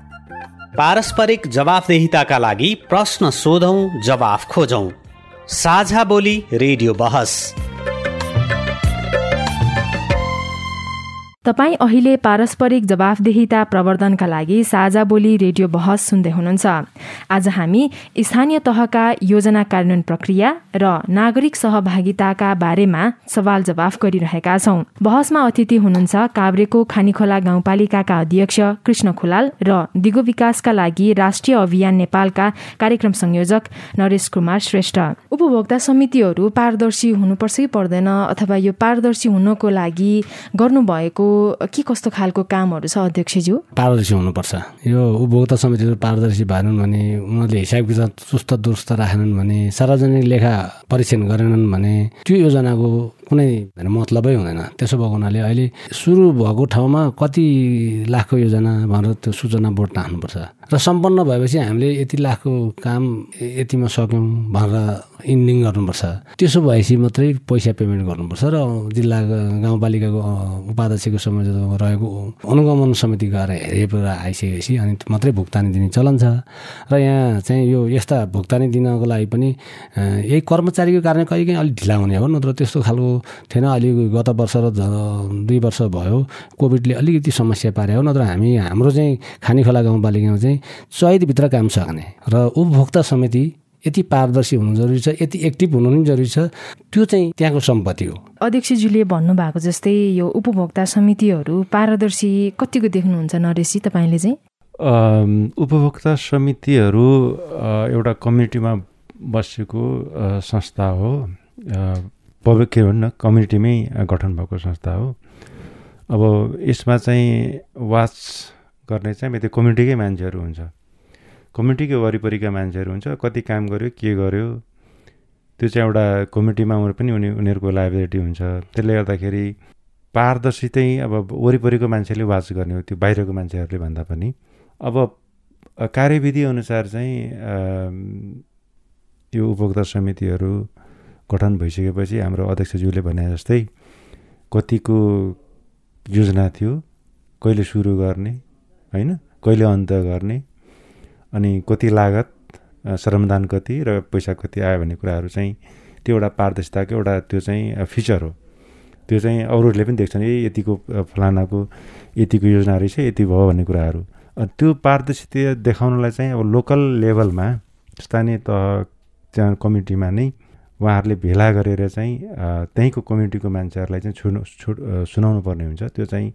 पारस्परिक जवाफदेहिताका लागि प्रश्न सोधौ जवाफ खोजौ। साझा बोली रेडियो बहस। तपाईँ अहिले पारस्परिक जवाफदेहिता प्रवर्धनका लागि साझा बोली रेडियो बहस सुन्दै हुनुहुन्छ। आज हामी स्थानीय तहका योजना कार्यान्वयन प्रक्रिया र नागरिक सहभागिताका बारेमा सवाल जवाफ गरिरहेका छौं। बहसमा अतिथि हुनुहुन्छ काभ्रेको खानीखोला गाउँपालिकाका अध्यक्ष कृष्ण खुलाल र दिगो विकासका लागि राष्ट्रिय अभियान नेपालका कार्यक्रम संयोजक नरेश कुमार श्रेष्ठ। उपभोक्ता समितिहरू पारदर्शी हुनुपर्छ कि पर्दैन अथवा यो पारदर्शी हुनको लागि गर्नुभएको के कस्तो खालको कामहरू छ अध्यक्षज्यू? पारदर्शी हुनुपर्छ। यो उपभोक्ता समितिहरू पारदर्शी भएनन् भने उनीहरूले हिसाब किताब चुस्त दुरुस्त राखेनन् भने सार्वजनिक लेखा परीक्षण गरेनन् भने त्यो योजनाको कुनै मतलबै हुँदैन। त्यसो भएको हुनाले अहिले सुरु भएको ठाउँमा कति लाखको योजना भनेर त्यो सूचना बोर्ड राख्नुपर्छ र सम्पन्न भएपछि हामीले यति लाखको काम यतिमा सक्यौँ भनेर इन्डिङ गर्नुपर्छ। त्यसो भएपछि मात्रै पैसा पेमेन्ट गर्नुपर्छ र जिल्ला गाउँपालिकाको उपाध्यक्षको समय रहेको अनुगमन समिति गएर हेरेर आइसकेपछि अनि मात्रै भुक्तानी दिने चलन छ। र यहाँ चाहिँ यो यस्ता भुक्तानी दिनको लागि पनि यही कर्मचारीको कारण कहिले काहीँ अलिक ढिला हुने हो नत्र त्यस्तो खालको थिएन अहिले गत वर्ष र दुई वर्ष भयो कोभिडले अलिकति समस्या पारे हो नत्र हामी हाम्रो चाहिँ खानेखोला गाउँपालिकामा चाहिँ चैतभित्र काम सक्ने र उपभोक्ता समिति यति पारदर्शी हुनु जरुरी छ यति एक्टिभ हुनु पनि जरुरी छ त्यो चाहिँ त्यहाँको सम्पत्ति हो। अध्यक्षज्यूले भन्नुभएको जस्तै यो उपभोक्ता समितिहरू पारदर्शी कतिको देख्नुहुन्छ नरेशजी तपाईँले चाहिँ? उपभोक्ता समितिहरू एउटा कम्युनिटीमा बसेको संस्था हो। पब्लिक के भन्न कम्युनिटीमै गठन भएको संस्था हो। अब यसमा चाहिँ वाच गर्ने चाहिँ त्यो कम्युनिटीकै मान्छेहरू हुन्छ। कम्युनिटीकै वरिपरिका मान्छेहरू हुन्छ। कति काम गर्यो के गर्यो त्यो चाहिँ एउटा कमिटीमा पनि उनी उनीहरूको लाइबिलिटी हुन्छ। त्यसले गर्दाखेरि पारदर्शी चाहिँ अब वरिपरिको मान्छेले वाच गर्ने हो त्यो बाहिरको मान्छेहरूले भन्दा पनि। अब कार्यविधि अनुसार चाहिँ यो उपभोक्ता समितिहरू गठन भइसकेपछि हाम्रो अध्यक्षज्यूले भने जस्तै कतिको योजना थियो कहिले सुरु गर्ने होइन कहिले अन्त गर्ने अनि कति लागत श्रमदान कति र पैसा कति आयो भन्ने कुराहरू चाहिँ त्यो एउटा पारदर्शिताको एउटा त्यो चाहिँ फिचर हो। त्यो चाहिँ अरूहरूले पनि देख्छन् ए यतिको फलानाको यतिको योजना रहेछ यति भयो भन्ने कुराहरू। त्यो पारदर्शिता देखाउनलाई चाहिँ अब लोकल लेभलमा स्थानीय तह कमिटीमा नै उहाँहरूले भेला गरेर चाहिँ त्यहीँको कम्युनिटीको मान्छेहरूलाई चाहिँ छुनु छु सुनाउनु पर्ने हुन्छ। त्यो चाहिँ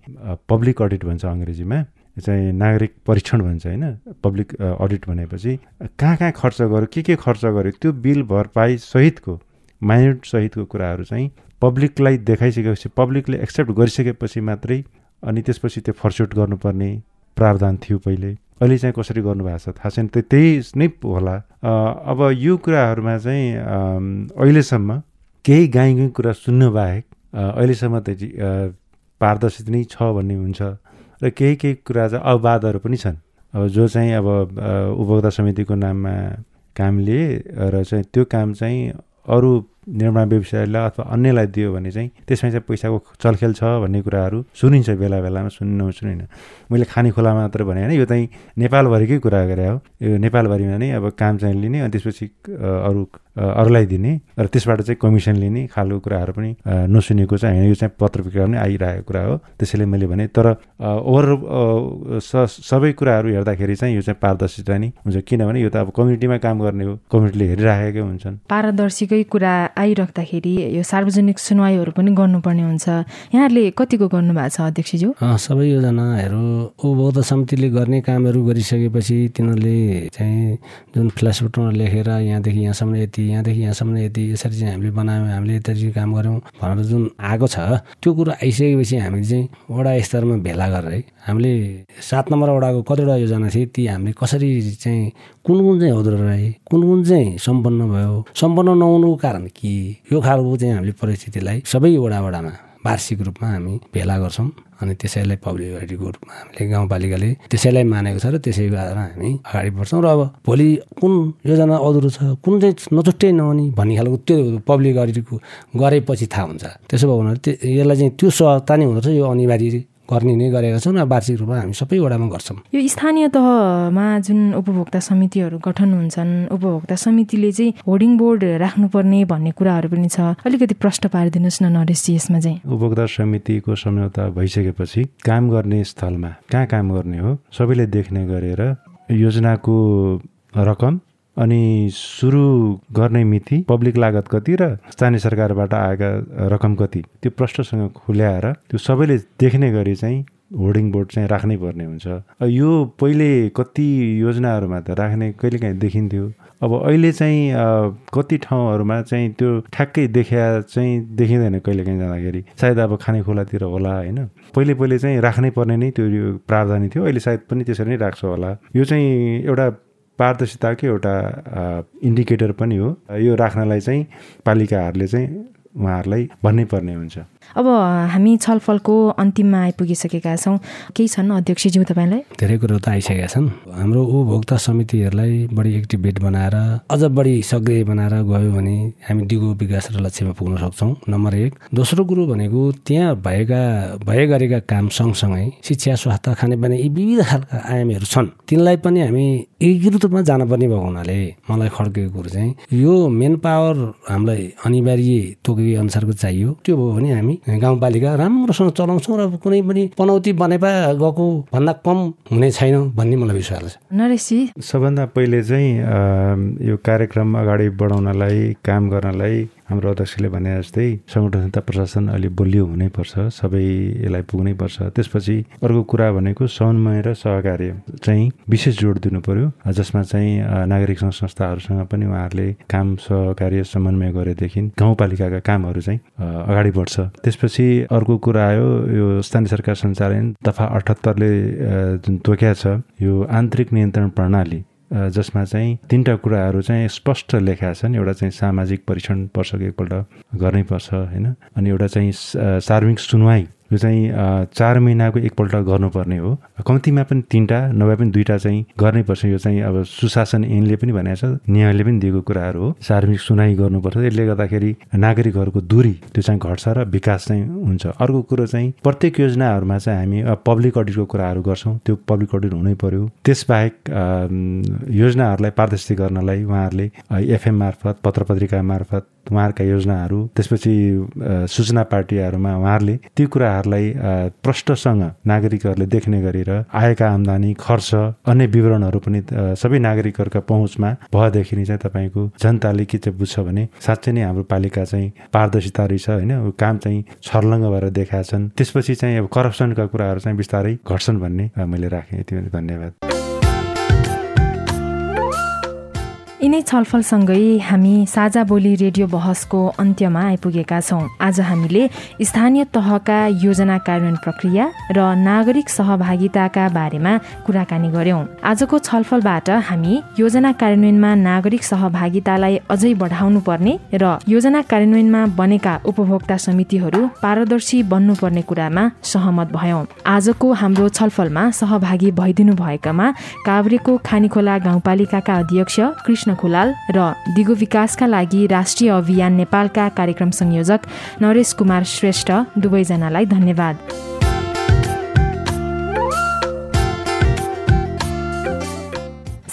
पब्लिक अडिट भन्छ अङ्ग्रेजीमा। चाहिँ नागरिक परीक्षण भन्छ होइन? पब्लिक अडिट भनेपछि। कहाँ कहाँ खर्च गर्यो? के के खर्च गर्यो? त्यो बिल भरपाई सहितको माइन्युट सहितको कुराहरू चाहिँ पब्लिकलाई देखाइसकेपछि पब्लिकले एक्सेप्ट गरिसकेपछि मात्रै अनि त्यसपछि त्यो फर्स्युट गर्नुपर्ने प्रावधान थियो पहिले। अहिले चाहिँ कसरी गर्नुभएको छ? थाहा छैन त्यही नै होला। अब यो कुराहरूमा चाहिँ अहिलेसम्म केही गाई कुरा सुन्नु बाहेक अहिलेसम्म त पारदर्शिता नै छ भन्ने हुन्छ। र केही केही कुरा चाहिँ अववादहरू पनि छन्। अब जो चाहिँ अब उपभोक्ता समितिको नाममा काम लिए र चाहिँ त्यो काम चाहिँ अरू निर्माण व्यवसायलाई अथवा अन्यलाई दियो भने चाहिँ त्यसमा चाहिँ पैसाको चलखेल छ भन्ने कुराहरू सुनिन्छ बेला बेलामा सुन्नु नसुनिन मैले खाने खोला मात्र भने होइन यो चाहिँ नेपालभरिकै कुरा गरे हो। यो नेपालभरिमा नै अब काम चाहिँ लिने अनि त्यसपछि अरू अरूलाई दिने र त्यसबाट चाहिँ कमिसन लिने खालको कुराहरू पनि नसुनेको चाहिँ होइन। यो चाहिँ पत्र पत्रिका पनि आइरहेको कुरा हो। त्यसैले मैले भने तर ओभर सबै कुराहरू हेर्दाखेरि चाहिँ यो चाहिँ पारदर्शिता नै हुन्छ। किनभने यो त अब कम्युनिटीमा काम गर्ने हो। कम्युनिटीले हेरिराखेकै हुन्छन्। पारदर्शीकै कुरा आइराख्दाखेरि यो सार्वजनिक सुनवाईहरू पनि गर्नुपर्ने हुन्छ। यहाँहरूले कतिको गर्नुभएको छ अध्यक्षज्यू? सबै योजनाहरू उपभोक्ता समितिले गर्ने कामहरू गरिसकेपछि तिनीहरूले चाहिँ जुन फ्ल्यासबुटमा लेखेर यहाँदेखि यहाँसम्म यति यहाँदेखि यहाँसम्म यति यसरी चाहिँ हामीले बनायौँ हामीले यति काम गऱ्यौँ भनेर जुन आएको छ त्यो कुरो आइसकेपछि हामीले चाहिँ वडा स्तरमा भेला गरेर हामीले सात नम्बर वडाको कतिवटा योजना थिए ती हामीले कसरी चाहिँ कुन कुन चाहिँ हुँदो रहे कुन कुन चाहिँ सम्पन्न भयो सम्पन्न नहुनुको कारण के यो खालको चाहिँ हामीले परिस्थितिलाई सबै वडा वडामा वार्षिक रूपमा हामी भेला गर्छौँ अनि त्यसैलाई पब्लिक रूपमा हामीले गाउँपालिकाले त्यसैलाई मानेको छ र त्यसै गरेर हामी अगाडि बढ्छौँ र अब भोलि कुन योजना अधुरो छ कुन चाहिँ नचुट्टै नहुने भन्ने खालको त्यो पब्लिक अडिटको गरेपछि थाहा हुन्छ। त्यसो भयो भने यसलाई चाहिँ त्यो सहजता नै हुँदो यो अनिवार्य गर्ने नै गरेका छौँ र वार्षिक रूपमा हामी सबै वडामा गर्छौँ। यो स्थानीय तहमा जुन उपभोक्ता समितिहरू गठन हुन्छन् उपभोक्ता समितिले चाहिँ होर्डिङ बोर्ड राख्नुपर्ने भन्ने कुराहरू पनि छ। अलिकति प्रश्न पारिदिनुहोस् न नरेशजी यसमा चाहिँ। उपभोक्ता समितिको सम्झौता भइसकेपछि काम गर्ने स्थलमा कहाँ काम गर्ने हो? सबैले देख्ने गरेर योजनाको रकम अनि सुरु गर्ने मिति पब्लिक लागत कति र स्थानीय सरकारबाट आएका रकम कति? त्यो प्रष्टसँग खुल्याएर त्यो सबैले देख्ने गरी चाहिँ होर्डिङ बोर्ड चाहिँ राख्नै पर्ने हुन्छ। यो पहिले कति योजनाहरूमा त राख्ने कहिलेकाहीँ देखिन्थ्यो। अब अहिले चाहिँ कति ठाउँहरूमा चाहिँ त्यो ठ्याक्कै देखिया चाहिँ देखिँदैन कहिलेकाहीँ जाँदाखेरि। सायद अब खाने खोलातिर होला होइन? पहिले पहिले चाहिँ राख्नै पर्ने नै त्यो प्रावधानी थियो। अहिले सायद पनि त्यसरी नै राख्छ होला। यो चाहिँ एउटा पारदर्शिताकै एउटा इन्डिकेटर पनि हो। यो राख्नलाई चाहिँ पालिकाहरूले चाहिँ उहाँहरूलाई भन्नै पर्ने हुन्छ। अब हामी छलफलको अन्तिममा आइपुगिसकेका छौँ। केही छन् अध्यक्षज्यू तपाईँलाई? धेरै कुरो त आइसकेका छन्। हाम्रो उपभोक्ता समितिहरूलाई बढी एक्टिभेट बनाएर अझ बढी सक्रिय बनाएर गयो भने हामी दिगो विकास र लक्ष्यमा पुग्न सक्छौँ नम्बर एक। दोस्रो कुरो भनेको त्यहाँ भएका भए गरेका काम सँगसँगै शिक्षा स्वास्थ्य खानेपानी यी विविध खालका आयामहरू छन्। तिनलाई पनि हामी एकीकृत रूपमा जानुपर्ने भएको हुनाले मलाई खड्केको कुरो चाहिँ यो मेन पावर हामीलाई अनिवार्य तोकेको अनुसारको चाहियो। त्यो भयो भने हामी गाउँपालिका राम्रोसँग चलाउँछौँ र कुनै पनि पनौती बनेपा गएको भन्दा कम हुने छैन भन्ने मलाई विश्वास छ नरेशजी सबभन्दा पहिले चाहिँ यो कार्यक्रम अगाडि बढाउनलाई काम गर्नलाई हाम्रो अध्यक्षले भने जस्तै सङ्गठन संहिता प्रशासन अलि बलियो हुनैपर्छ सबै यसलाई पुग्नैपर्छ। त्यसपछि अर्को कुरा भनेको समन्वय र सहकार्य चाहिँ विशेष जोड दिनु पर्यो जसमा चाहिँ नागरिक सङ्घ संस्थाहरूसँग पनि उहाँहरूले काम सहकार्य समन्वय गरेदेखि गाउँपालिकाका कामहरू चाहिँ अगाडि बढ्छ। त्यसपछि अर्को कुरा आयो यो स्थानीय सरकार सञ्चालन दफा अठहत्तरले जुन तोक्या छ यो आन्तरिक नियन्त्रण प्रणाली। जसमा चाहिँ तिनवटा कुराहरू चाहिँ स्पष्ट लेखा छन् एउटा चाहिँ सामाजिक परीक्षण वर्षको एकपल्ट गर्नै पर्छ होइन? अनि एउटा चाहिँ सार्वजनिक सुनवाई यो चाहिँ चार महिनाको एकपल्ट गर्नुपर्ने हो। कम्तीमा पनि तिनवटा नभए पनि दुईवटा चाहिँ गर्नैपर्छ यो चाहिँ अब सुशासन ऐनले पनि भनेको छ न्यायले पनि दिएको कुराहरू हो। सार्वजनिक सुनाइ गर्नुपर्छ। यसले गर्दाखेरि नागरिकहरूको दूरी त्यो चाहिँ घट्छ र विकास चाहिँ हुन्छ। अर्को कुरो चाहिँ प्रत्येक योजनाहरूमा चाहिँ हामी पब्लिक अडिटको कुराहरू गर्छौँ। त्यो पब्लिक अडिट हुनै पर्यो। त्यसबाहेक योजनाहरूलाई पारदर्शी गर्नलाई उहाँहरूले एफएम मार्फत पत्र पत्रिका मार्फत उहाँहरूका योजनाहरू त्यसपछि सूचना पार्टीहरूमा उहाँहरूले ती कुराहरूलाई प्रष्टसँग नागरिकहरूले देख्ने गरेर आएका आम्दानी खर्च अन्य विवरणहरू पनि सबै नागरिकहरूका पहुँचमा भएदेखि चाहिँ तपाईँको जनताले के चाहिँ बुझ्छ भने साँच्चै नै हाम्रो पालिका चाहिँ पारदर्शिता रहेछ होइन? काम चाहिँ छर्लङ्ग भएर देखाएछन्। छन् त्यसपछि चाहिँ अब करप्सनका कुराहरू चाहिँ बिस्तारै घट्छन् भन्ने मैले राखेँ। यति धन्यवाद। यिनै छलफलसँगै हामी साझा बोली रेडियो बहसको अन्त्यमा आइपुगेका छौँ। आज हामीले स्थानीय तहका योजना कार्यान्वयन प्रक्रिया र नागरिक सहभागिताका बारेमा कुराकानी गर्यौं। आजको छलफलबाट हामी योजना कार्यान्वयनमा नागरिक सहभागितालाई अझै बढाउनु पर्ने र योजना कार्यान्वयनमा बनेका उपभोक्ता समितिहरू पारदर्शी बन्नुपर्ने कुरामा सहमत भयौं। आजको हाम्रो छलफलमा सहभागी भइदिनु भएकामा काभ्रेको खानीखोला गाउँपालिकाका अध्यक्ष कृष्ण खोलाल र दिगो विकासका लागि राष्ट्रिय अभियान नेपालका कार्यक्रम संयोजक नरेश कुमार श्रेष्ठ दुवैजनालाई धन्यवाद।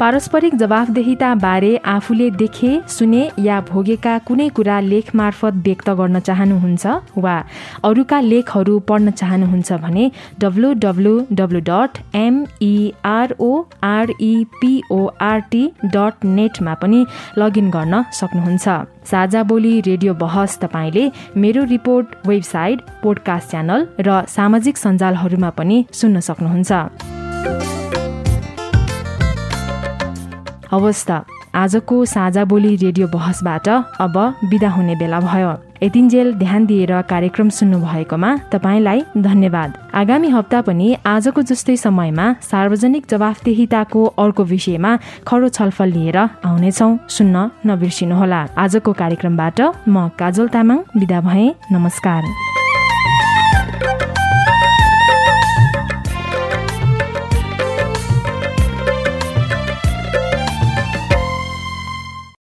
पारस्परिक जवाफदेहिता बारे आफूले देखे सुने या भोगेका कुनै कुरा लेख मार्फत व्यक्त गर्न चाहनुहुन्छ वा अरूका लेखहरू पढ्न चाहनुहुन्छ भने W W W dot MEROREPORT dot नेटमा पनि लगइन गर्न सक्नुहुन्छ। साझा बोली रेडियो बहस तपाईँले मेरो रिपोर्ट वेबसाइट पोडकास्ट च्यानल र सामाजिक सञ्जालहरूमा पनि सुन्न सक्नुहुन्छ। हवस् त आजको साझा बोली रेडियो बहसबाट अब विदा हुने बेला भयो। यतिन्जेल ध्यान दिएर कार्यक्रम सुन्नु भएकोमा तपाईँलाई धन्यवाद। आगामी हप्ता पनि आजको जस्तै समयमा सार्वजनिक जवाफदेहिताको अर्को विषयमा खरो छलफल लिएर आउनेछौ। सुन्न नबिर्सिनुहोला। आजको कार्यक्रमबाट म काजल तामाङ विदा भए। नमस्कार।